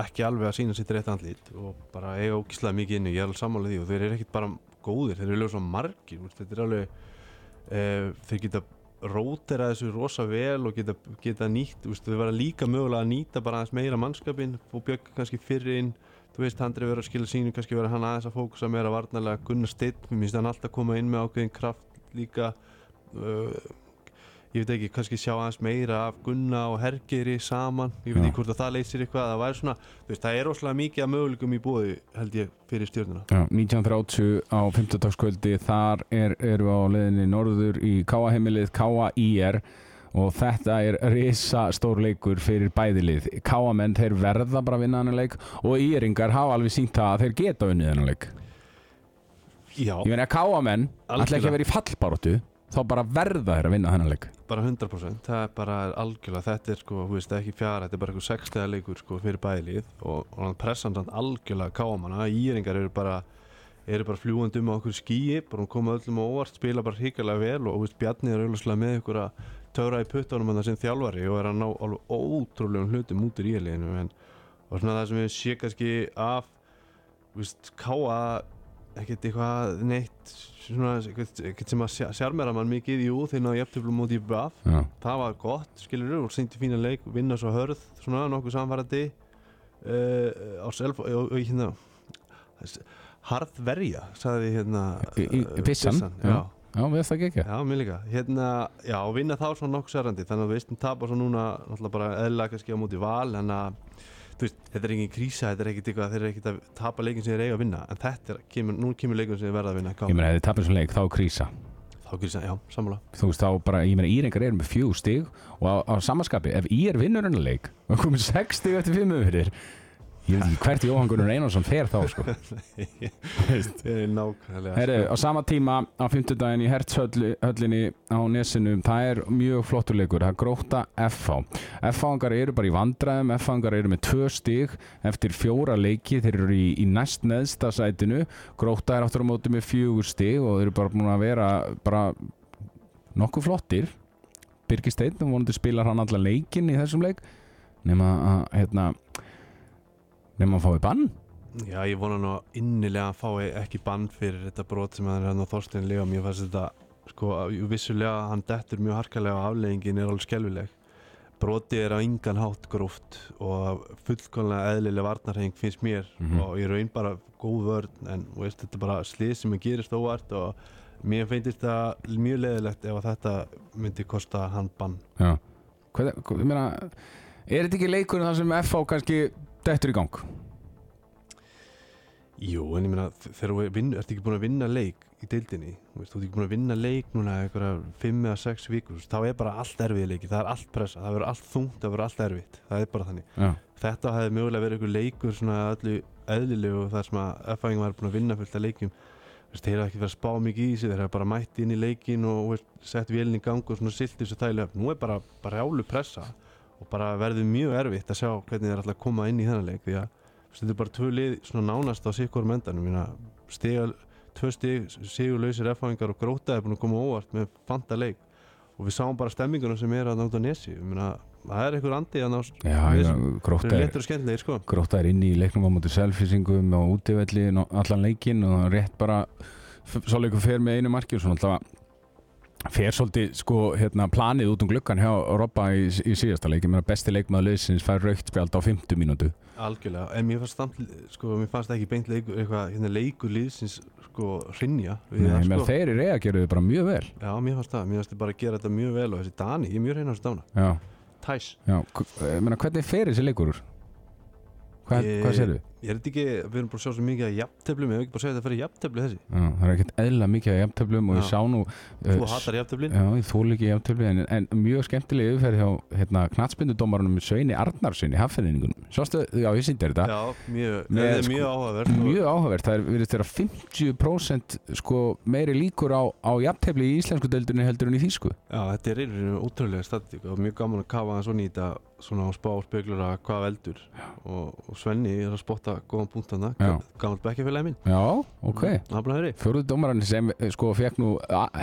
ekki alveg að sína sitt rétt andlít og bara eiga ógíslega mikið inni, ég er alveg sammálið því og þeir eru ekkit bara góðir, þeir eru lögum svo margir, þetta er alveg e, þeir geta rótera þessu rosa vel og geta, geta nýtt, veist, þeir verða líka mögulega að nýta bara aðeins meira mannskapin og bjögg kannski fyrir inn þú veist, er verið að skila sínu, kannski verið hann aðeins að fókusa meira varnarlega, Gunnar Steinn, mér finnst hann alltaf koma inn með ákveðin kraft líka. Uh, ég veit ekki, kannski sjá aðeins meira af Gunna og Hergeri saman. Ég veit Já. ekki hvort að það leysir eitthvað það væri svona, þú veist, það er óslega mikið að möguleikum í búði, held ég, fyrir stjórnuna Já, 1930 á 50 dagskvöldi þar er, við á leiðinni norður í Káa heimilið Káa IR og þetta er risa stór leikur fyrir bæðilið Káa menn þeir verða bara að vinna þennan leik og IRingar hafa alveg sínt það að þeir geta unnið þennan leik. Já, ég meina Káa menn ætla ekki að vera í fallbaróttu þá bara verða þeir að vinna þennan leik. Bara 100% það er bara algjörlega, þetta er sko, þú veist, ekki fjara þetta er bara eitthvað sextega leikur sko fyrir bæðilið og, og hann pressan samt algjörlega kámana, íringar eru bara eru bara fljúandi um á okkur skíi bara hún koma öllum á óvart, spila bara hrigalega vel og veist, Bjarni er auðvitað með ykkur að töfra í puttunum hann sem þjálfari og er að ná alveg ótrúlegum hlutum út íliðinu en og svona það sem við sé kannski af þú veist, káa ekkert eitthvað neitt svona, ekkert, sem að sja- sjarmera mann mikið jú, þeir náðu jafntöflum út í BAF. Já, það var gott, skilur og sýndi fína leik, vinna svo hörð svona nokkuð samfærandi. Uh, á self og, hérna harð verja sagði hérna Í- í- eh, Byssan, já. Já. Já, við það ekki Já, mér líka. Hérna, já, og vinna þá svona nokkuð særandi, þannig að við veistum tapa svo núna náttúrulega bara eðlilega kannski á móti val, en að, þú veist, þetta er engin krísa, þetta er ekkit eitthvað, þeir eru ekkit að tapa leikin sem þeir eiga að vinna, en þetta er, kemur, nú kemur leikin sem þeir verða að vinna. Ég meina, ef þið tapir svona leik, þá er krísa Þá krísa, já, sammála. þú veist þá bara, ég meina Íringar eru með fjögur stig og á, á samanskapi, ef Ír vinnur hennar ég veit ekki hvert Jóhann Gunnar Einarsson fer þá sko. [LAUGHS] Ég er nákvæmlega. Herru, á sama tíma á fimmtudaginn í Hertshöllinni á Nesinu, það er mjög flottur leikur, það er gróta FH FH-angar eru bara í vandræðum FH-angar eru með tvö stig eftir fjóra leiki, þeir eru í, í næst neðsta sætinu, gróta er aftur á móti með fjögur stig og þeir eru bara búin að vera bara nokkuð flottir Birgir Steinn, vonandi spilar hann allan leikinn í þessum leik nema að, hérna nema að fái bann Já, ég vona nú innilega að fái ekki bann fyrir þetta brot sem hann hann á Þorstein Lega, mér fannst þetta, sko, vissulega hann dettur mjög harkalega og afleggingin er alveg skelvileg. Broti er á yngan hátt gróft og fullkonlega eðlileg varnarheng finnst mér Mhm. og ég raun bara góð vörn en veist, þetta er bara slið sem er gerist óvart og mér finnst þetta mjög leðilegt ef þetta myndi kosta hann bann. Já Hvað, ég meina, er þetta ekki leikurinn þar sem FH kannski dettur í gang? Jú, en ég meina, þegar þú ert ekki búin að vinna leik í deildinni, þú veist, þú ert ekki búin að vinna leik núna eitthvað fimm eða sex vikur, þú veist, þá er bara allt erfið leiki, það er allt pressa, það verður allt þungt, það verður allt erfitt, það er bara þannig. Já, Þetta hefði mögulega verið einhver leikur svona öllu eðlilegu þar sem að F-fæðing var búin að vinna fullt af veist, þeir hafa ekki verið að spá mikið í sig, þeir hafa bara mætt inn í leikin og sett vélinn í gang og svona silt þessu þægilega, nú er bara, bara og bara verður mjög erfitt að sjá hvernig þeir ætla að koma inn í þennan leik, því að þetta er bara tvö lið svona nánast á sikkur mendanum, stiga, tvö stig, sigurlausir F-fæðingar og gróta er búin að koma óvart með fanta leik. Og við sáum bara stemminguna sem er að náta nesi, það er einhver andi að ná já, Við- já Þeir gróta eru er, léttur og skemmtilegir sko. Gróta er inni í leiknum á móti selfisingum og útivelli og allan leikinn og rétt bara leikur fer með einu marki og svona alltaf fer svolítið sko hérna planið út um gluggan hjá Robba í, í síðasta leik. Ég meina besti leikmaður liðsins fær raukt spjald á 50 mínútu. Algjörlega, en mér fannst, stamt, sko, mér fannst ekki beint leikur, eitthvað, hérna leikur liðsins sko, hrinja Nei, það, sko. þeir í reyða gerðu bara mjög vel. Já, mér fannst það, mér fannst þið bara að gera þetta mjög vel og þessi Dani, ég er mjög reynar að stána já, Tæs. Já, meina hvernig fer þessi leikur úr? Hvað, Ég- hvað sérðu? Ég er ekki, við erum bara að sjá svo mikið að jafnteflum, ég hef ekki bara að segja þetta fyrir jafntefli þessi. Já, það er ekkert eðla mikið af jafntöflum og ég Já. sá nú Þú uh, hatar jafnteflin. Já, ég þól ekki jafntöfli en, en mjög skemmtileg yfirferð hjá hérna, knatsbyndudómarunum Sveini Arnarsinni hafðinningunum Sástu, já, ég sýndi þetta. Já, mjög, Með, er sko, mjög áhugavert Mjög áhugavert, það er virðist þeirra 50% sko, meiri líkur á, á jafntefli í íslensku deildunni heldur en í þýsku. Já, þetta er að svona á spá og speglur að hvað veldur. Og, og Svenni er að spotta góðan punkt hana, Já. gammalt bekkjafélagi minn. Já, ok. Það er bara þeirri Fjóruð dómarann sem eh, sko fekk nú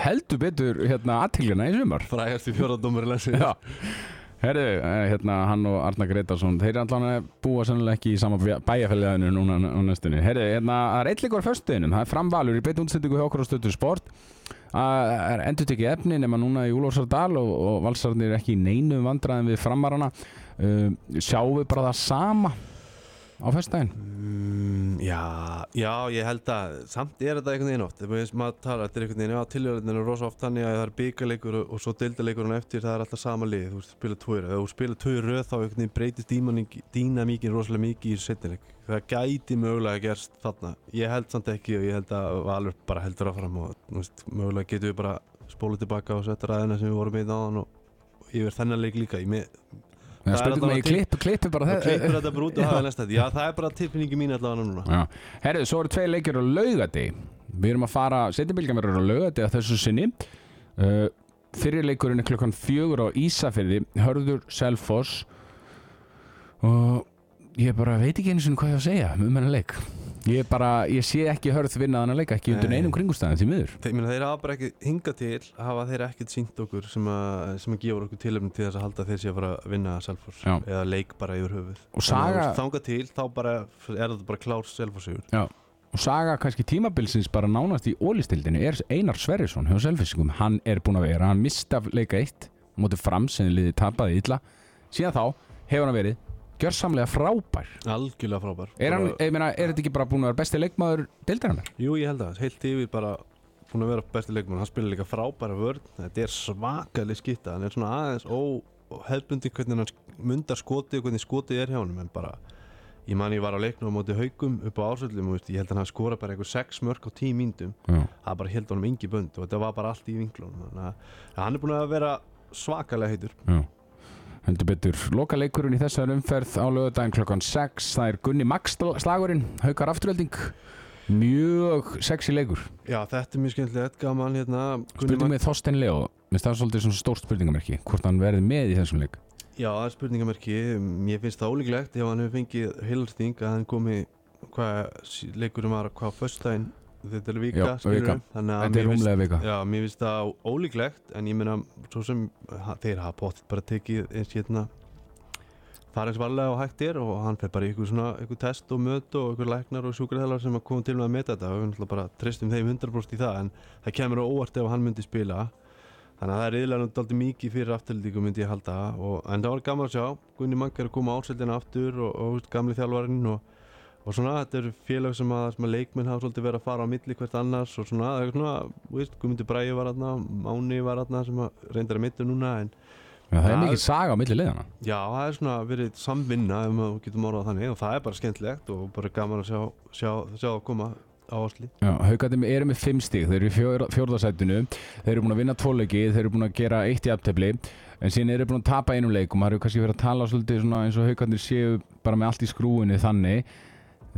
heldur betur hérna aðtilgjana í sumar. Frægast í landsins. Já. Herðu, eh, hérna hann og Arnar Gretarsson þeir er allan að búa sennilega ekki í sama bæjarfæliðinu núna á næstunni. Herðu, hérna, það er eitthvað á föstuðinum það er framvalur í beitt útsendingu hjá okkur á stötu sport er endur tekið efni nema núna í Úlfarsardal og, og valsarnir er ekki í neinu vandræðin við framarana. Uh, Sjáum við bara það sama á föstudaginn? Mm, Já, já, ég held að samt er þetta einhvern veginn oft. Maður- talar, þetta er einhvern veginn, já, tilhjörðin er rosa oft þannig að það er byggaleikur og, og svo deildaleikurinn eftir, það er alltaf sama lið, þú veist, spila tvoir ef þú spila tvoir röð þá einhvern veginn breytist dýnamíkin rosalega mikið í setnileik það gæti mögulega gerst þarna. Ég held samt ekki og ég held að Valur bara heldur áfram og veist, mögulega getum við bara spólið tilbaka og setja ræðina sem við vorum í náðan og er spurning til- klippu, klippu bara og það klippur þetta bara út og hafa næsta þetta. já það er bara tilfinningi mín allavega núna. Já, herðu, svo eru tvei leikir á laugati Við erum að fara, setjabilgjan verður á laugati að þessu sinni. Uh, Fyrir leikurinn er klukkan fjögur á Ísafirði. Hörður Selfoss. Og ég bara veit ekki einu sinni hvað ég á að segja um hennar leik Ég bara, ég sé ekki hörð vinna þannig leik Ekki undir Nei. neinum kringustæðum því miður. Þeir, meina, þeir hafa bara ekki hingað til hafa þeir ekkert sínt okkur sem að, sem að gefa okkur tilöfni til þess að halda að þeir sé að fara að vinna Selfoss Já. eða leik bara yfir höfuð. Og Saga- þangað til þá bara er þetta bara klár Selfossugur Já. Og saga kannski tímabilsins bara nánast í ólistildinu er Einar Sverrisson hjá Selfissingum Hann er búinn að vera, hann mista leika eitt Mótið fram sem liði tapaði illa. Síðan þá hefur hann verið gjörsamlega frábær. Algjörlega frábær. Er, hann, ég meina, er þetta ekki bara búin að vera besti leikmaður deildarinnar? Jú, ég held að heilt yfir bara búin að vera besti leikmann, hann spilar líka frábæra vörn. Þetta er svakalig skitta hann er svona aðeins óhefbundi hvernig hann mundar skotið og hvernig skotið er hjá hann en bara, ég man ég var á leiknum á móti haugum upp á ásöldum og ég held að hann skora bara einhver 6 mörg á 10 mínutum það bara held honum engi bönd og þetta var bara allt í ja, hann er búin að vera svakalega heitur. Já. Heldur betur, loka leikurinn í þessar umferð á lögadaginn klokkan 6 Það er Gunni Max slagurinn, haukar afturölding Mjög sexy leikur. Já, þetta er mjög skemmtilegt, gaman hérna. Spurning með Þorstein Leo Mér finnst það svolítið svona stórt spurningamerki Hvort hann verði með í þessum leik. Já, það er spurningamerki, mér finnst það ólíklegt ef hann hefur fengið heilarsting að hann komi hvað leikurum var hvað föstudaginn, þetta er vika, Já, vika. Þetta er rúmlega vika. Já, mér finnst það ólíklegt en ég meina, svo sem þeir hafa potið bara tekið eins hérna fara eins varlega og hægt er og hann fer bara í ykkur svona, ykkur test og möt og ykkur læknar og sjúkraþjálfar sem að koma til með að meta þetta. Og við náttúrulega bara tristum þeim 100% í það en það kemur á óvart ef hann myndi spila. Þannig að það er yfirlega náttúrulega mikið fyrir afturlíku myndi ég halda. Og, en það var gaman að sjá, Gunni Mank er að koma ársældina aftur og, og, og gamli þjálfarinn og, og svona þetta eru félag sem að, sem að leikmenn hafa svolítið verið að fara á milli hvert annars og svona, það er svona, þú veist, Guðmundur Bræði var aðna, Máni var aðna sem að reyndar að mittu núna en Já, það er mikið saga á milli liðana Já, það er svona verið samvinna ef maður getur orðað þannig og það er bara skemmtilegt og bara gaman að sjá, sjá, sjá að koma á Osli. Já, haugarnir eru með fimm stíg, þeir eru í fjór, fjórðasætinu þeir eru búin að vinna tvoleiki, þeir eru búin að gera eitt í aftefli, en síðan eru búin að tapa einum leik og maður hefur kannski verið að tala svolítið eins og haugarnir séu bara með allt í skrúinu þannig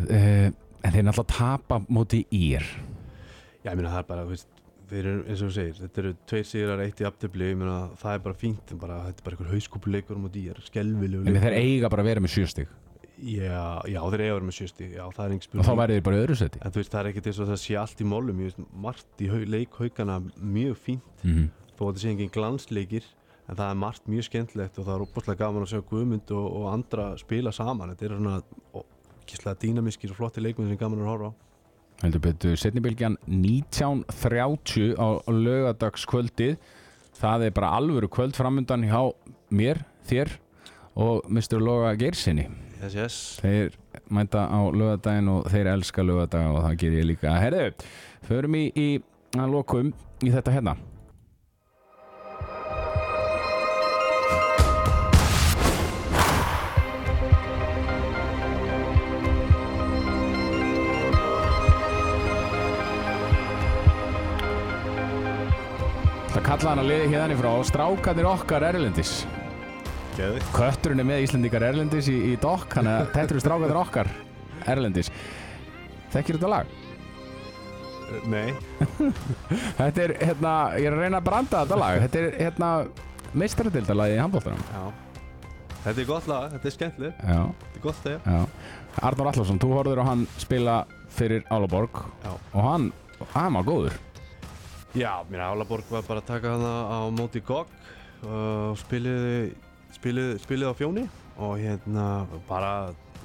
uh, en þeir náttúrulega tapa móti ír. Já, ég meina það er bara, veist, þeir eru eins og þú segir, þetta eru tveir sigrar, eitt í aftöfli, ég meina það er bara fínt, bara, þetta er bara einhver hauskúpuleikur og dýr, skelvilegu en þeir eiga bara að vera með sjö stíg Já, já, þeir eiga að vera með sjösti, já, það er einhver og þá væri þeir bara öðru seti En þú veist, það er ekkert eins og það sé allt í málum, ég veist, margt í hau, leik haugana mjög fínt, mm -hmm. þó að þetta sé engin glansleikir, en það er margt mjög skemmtilegt og það er óbúslega gaman að sjá Guðmund og, og andra spila saman, þetta er svona, kíslega dýnamiskir og flotti leikmenn sem gaman er að horfa á. heldur betur setnibilgjan 19.30 á lögadagskvöldið það er bara alvöru kvöld framundan hjá mér, þér og Mr. Loga Geirsinni Yes, yes þeir mænta á lögadaginn og þeir elska lögadag og það ger ég líka herðu, förum í, í að lokum í þetta hérna kalla hann að liði hérna frá. Strákanir okkar Erlendis. Geði Kötturinn er með Íslendingar Erlendis í, í dokk Þannig að þetta eru strákanir okkar Erlendis. Þekkir þetta lag? Nei. [LAUGHS] Þetta er, hérna, ég er að reyna að branda þetta lag. Þetta er, hérna, meistaradildalagi í handbóltanum Já. Þetta er gott lag, þetta er skemmtilegt. Já, Þetta er gott þegar já. Arnór Allarsson, þú horfður á hann spila fyrir Álaborg Já. Og hann, hann var góður Já, mér Álaborg var bara að taka hana á móti GOG og spiliði spiliði, spiliði á fjóni og hérna bara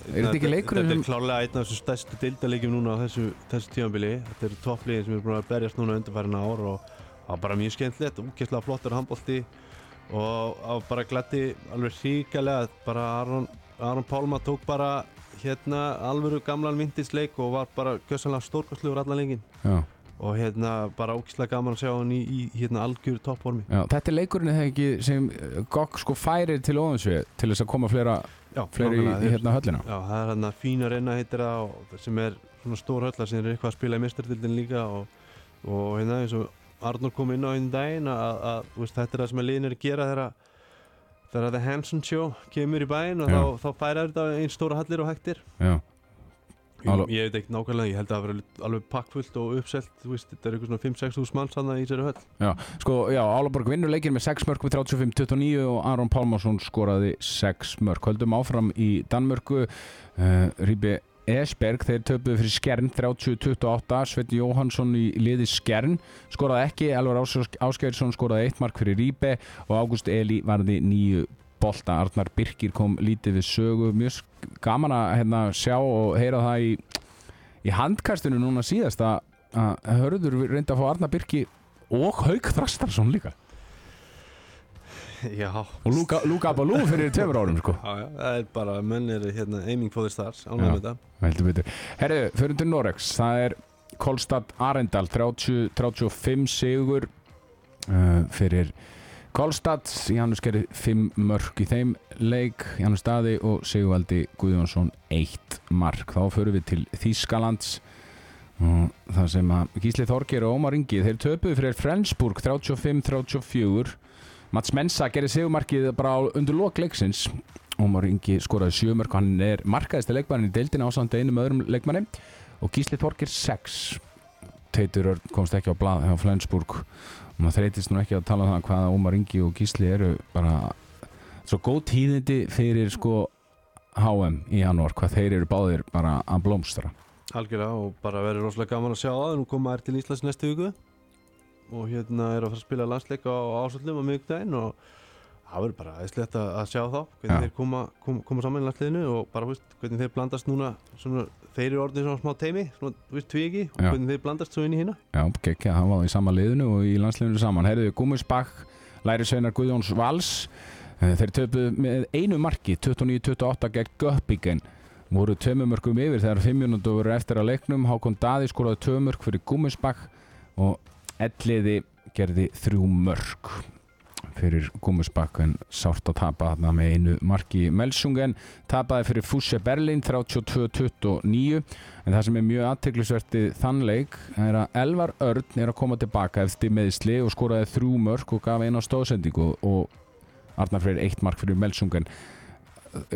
Er þetta ekki leikurinn Þetta er klárlega einn af þessum stærstu deildalegjum núna á þessu, þessu tímanbili Þetta eru toppliðin sem eru búin að berjast núna undanfærin ár og það var bara mjög skemmtilegt, úkesslega flottur handbólti og bara glætti alveg hríkalega bara Aron, Aron Pálma tók bara hérna alvöru gamlan vindisleik og var bara gjössanlega stórkostlegur allan lengin Já, og hérna bara ógislega gaman að sjá hann í, í hérna algjör toppformi. Já Þetta er leikurinn þegar ekki sem eh, Gokk sko færir til Óðinsvið Til þess að koma fleira, Já, fleiri í, í hérna höllina? Já, það er hérna fína reyna heitir það og, sem er svona stór hölla sem er eitthvað að spila í mistardildin líka og, og hérna eins og Arnur kom inn á einn daginn að, að þetta er það sem að liðin er að gera þegar þegar The Hanson Show kemur í bæinn og Já. þá, þá færa þetta einn stóra hallir og hættir. Já, ég, ég veit ekki nákvæmlega, ég held að það vera alveg pakkfullt og uppselt, þú veist, þetta er eitthvað svona 5-6 þús manns hann í sér höll. Sko, já, Álaborg vinnur leikinn með 6 mörg við 35-29 og Aron Pálmarsson skoraði 6 mörg. Höldum áfram í Danmörku, uh, Ríbi Esberg, þeir töpuðu fyrir Skjern 30-28, Sveit Jóhansson í liði Skjern, skoraði ekki, Elvar Áskeirsson skoraði 1 mark fyrir Ríbe og Ágúst Eli varði 9 bolta. Arnar Birkir kom lítið við sögu, mjög gaman að hérna, sjá og heyra það í, í handkastinu núna síðast að að hörður reyndi að fá Arnar Birki og Hauk Þrastarsson líka. Já, og Luka, Abalú fyrir tveimur árum sko. Já, já, það er bara, menn er hérna aiming for the stars, Herru, fyrir til Norex það er Kolstad Arendal 30, 35 sigur uh, fyrir Kolstad Janus gerir 5 mörg í þeim leik Janus Staði og Sigvaldi Guðjónsson 1 mark. Þá fyrir við til Þískalands og það sem að Gísli Þorgir og Ómar Ingi þeir töpuðu fyrir Flensburg 35-34 Mats Mensa gerir sigumarkið bara á undir lok leiksins. Ómar Ingi skoraði sjömörk hann er markaðist leikmannin í deildina ásand einum öðrum leikmanni. Og Gísli Þorgir 6 Teitur komst ekki á blað hjá Flensburg og maður þreytist nú ekki að tala um það hvaða Ómar Ingi og Gísli eru bara svo góð tíðindi fyrir sko HM í janúar hvað þeir eru báðir bara að blómstra. Algjörlega og bara verður rosalega gaman að sjá það nú koma þær til Íslands næstu viku og hérna er að fara að spila landsleik á ásöldum á miðugdægin og það verður bara aðeinslegt að, sjá þá hvernig Já. þeir koma, koma, koma saman í landsliðinu og bara veist, hvernig þeir blandast núna svona, þeir eru orðin svona smá teimi svona, tvíegi og hvernig þeir blandast svo inn í hérna Já, gekkja, hann var í sama liðinu og í landsliðinu saman. Herriði Gúmisbakk, Læri Sveinar Guðjóns Vals. Eh, Þeir töpuðu með einu marki, 29-28 gegn Göppingen. Voru tömumörkum yfir þegar 5 minútur voru eftir að leiknum. Hákon Daði skoraði tömörk fyrir Gúmisbakk og Elliði gerði þrjú mörk fyrir Gúmisbakk en sárt að tapa þarna með einu marki Melsungen tapaði fyrir Fusse Berlin 32-29 En það sem er mjög aðteglisverti þann leik er að Elvar Örn er að koma tilbaka eftir meðsli og skoraði þrjú mörk og gaf eina stóðsendingu og Arnar Freyr eitt mark fyrir Melsungen.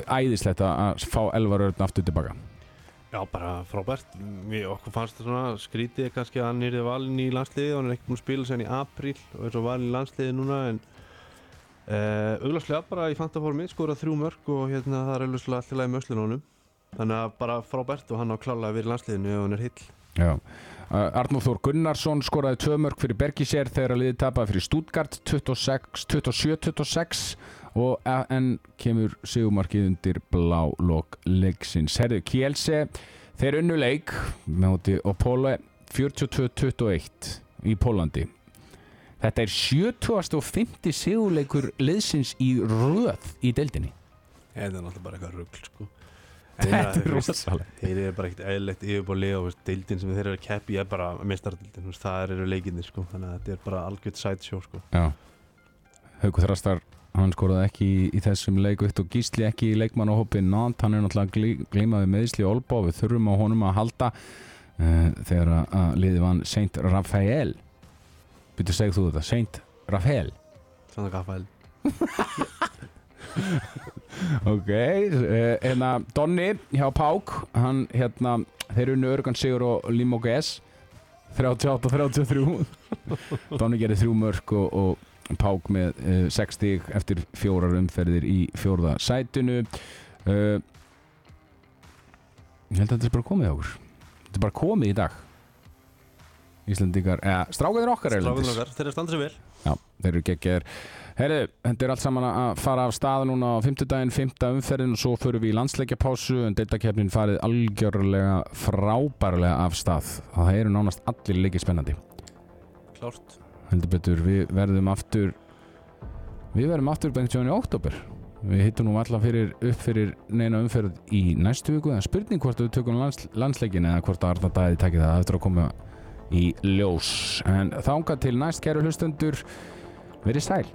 Æðislegt að fá Elvar Örn aftur tilbaka. Já, bara frábært. Okkur fannst það svona skrítið kannski að hann er valin í landsliði og hann er ekki búin að spila sen í apríl og er svo valin í landsliði núna en uh, auglastlega bara í fantaformi skorað þrjú mörg og hérna það er auglastlega alltaf lægi möslun á honum þannig að bara frábært og hann á klálega að vera í landsliðinu ef hann er hill Já. Arnór Þór Gunnarsson skoraði tvö mörk fyrir Bergisér þegar að liði tapaði fyrir Stuttgart 27-26 og en kemur sigumarkið undir blá lok leiksins. Herðu Kielse Þeir unnu leik móti Opole 42-21 í Pólandi Þetta er 70. sigurleikur liðsins í röð í deildinni Þetta er náttúrulega bara eitthvað rugl sko. Þetta er rosalega Þeir eru bara ekkert eðlilegt yfirbólið og deildin sem þeir eru að keppi er bara mestardildin, veist, það eru leikinni sko. þannig að þetta er bara algjört sideshow sko. Já Hauku Þrastar, hann skoraði ekki í, í þessum leik. Og gísli ekki í leikmannahópi. Nant, hann er náttúrulega glí, glímaði meðsli Olbá, við þurfum á honum að halda uh, þegar að, liði vann Saint Rafael. Býttu segð þú þetta, Saint Rafael. Sanna Gaffael [LAUGHS] Ok, uh, hérna Donni hjá Pák hann hérna, þeir unnu örgan sigur og Limo GS 38-33 Donni gerir þrjú mörg og, og Pák með uh, 6 stig eftir fjórar umferðir í fjórða sætinu. Uh, Ég held að þetta er bara komið okkur. Þetta er bara komið í dag. Íslandingar, eða strákaðir okkar erlendis. Strákunar okkar, þeir eru standið sér vel. Já, þeir eru geggjaðir. Herri, þetta er allt saman að fara af stað núna á fimmtudaginn, fimmta umferðin og svo förum við í landsleikjapásu en deildakefnin farið algjörlega frábærlega af stað. Það eru nánast allir leikir spennandi. Klárt heldur betur, við verðum aftur við verðum aftur bengt sjóðan í oktober við hittum nú alla fyrir upp fyrir neina umferð í næstu viku en spurning hvort við tökum lands, landsleikin eða hvort að Arna Dæði takki það eftir að koma í ljós. En þánga til næst kæru hlustendur verið sæl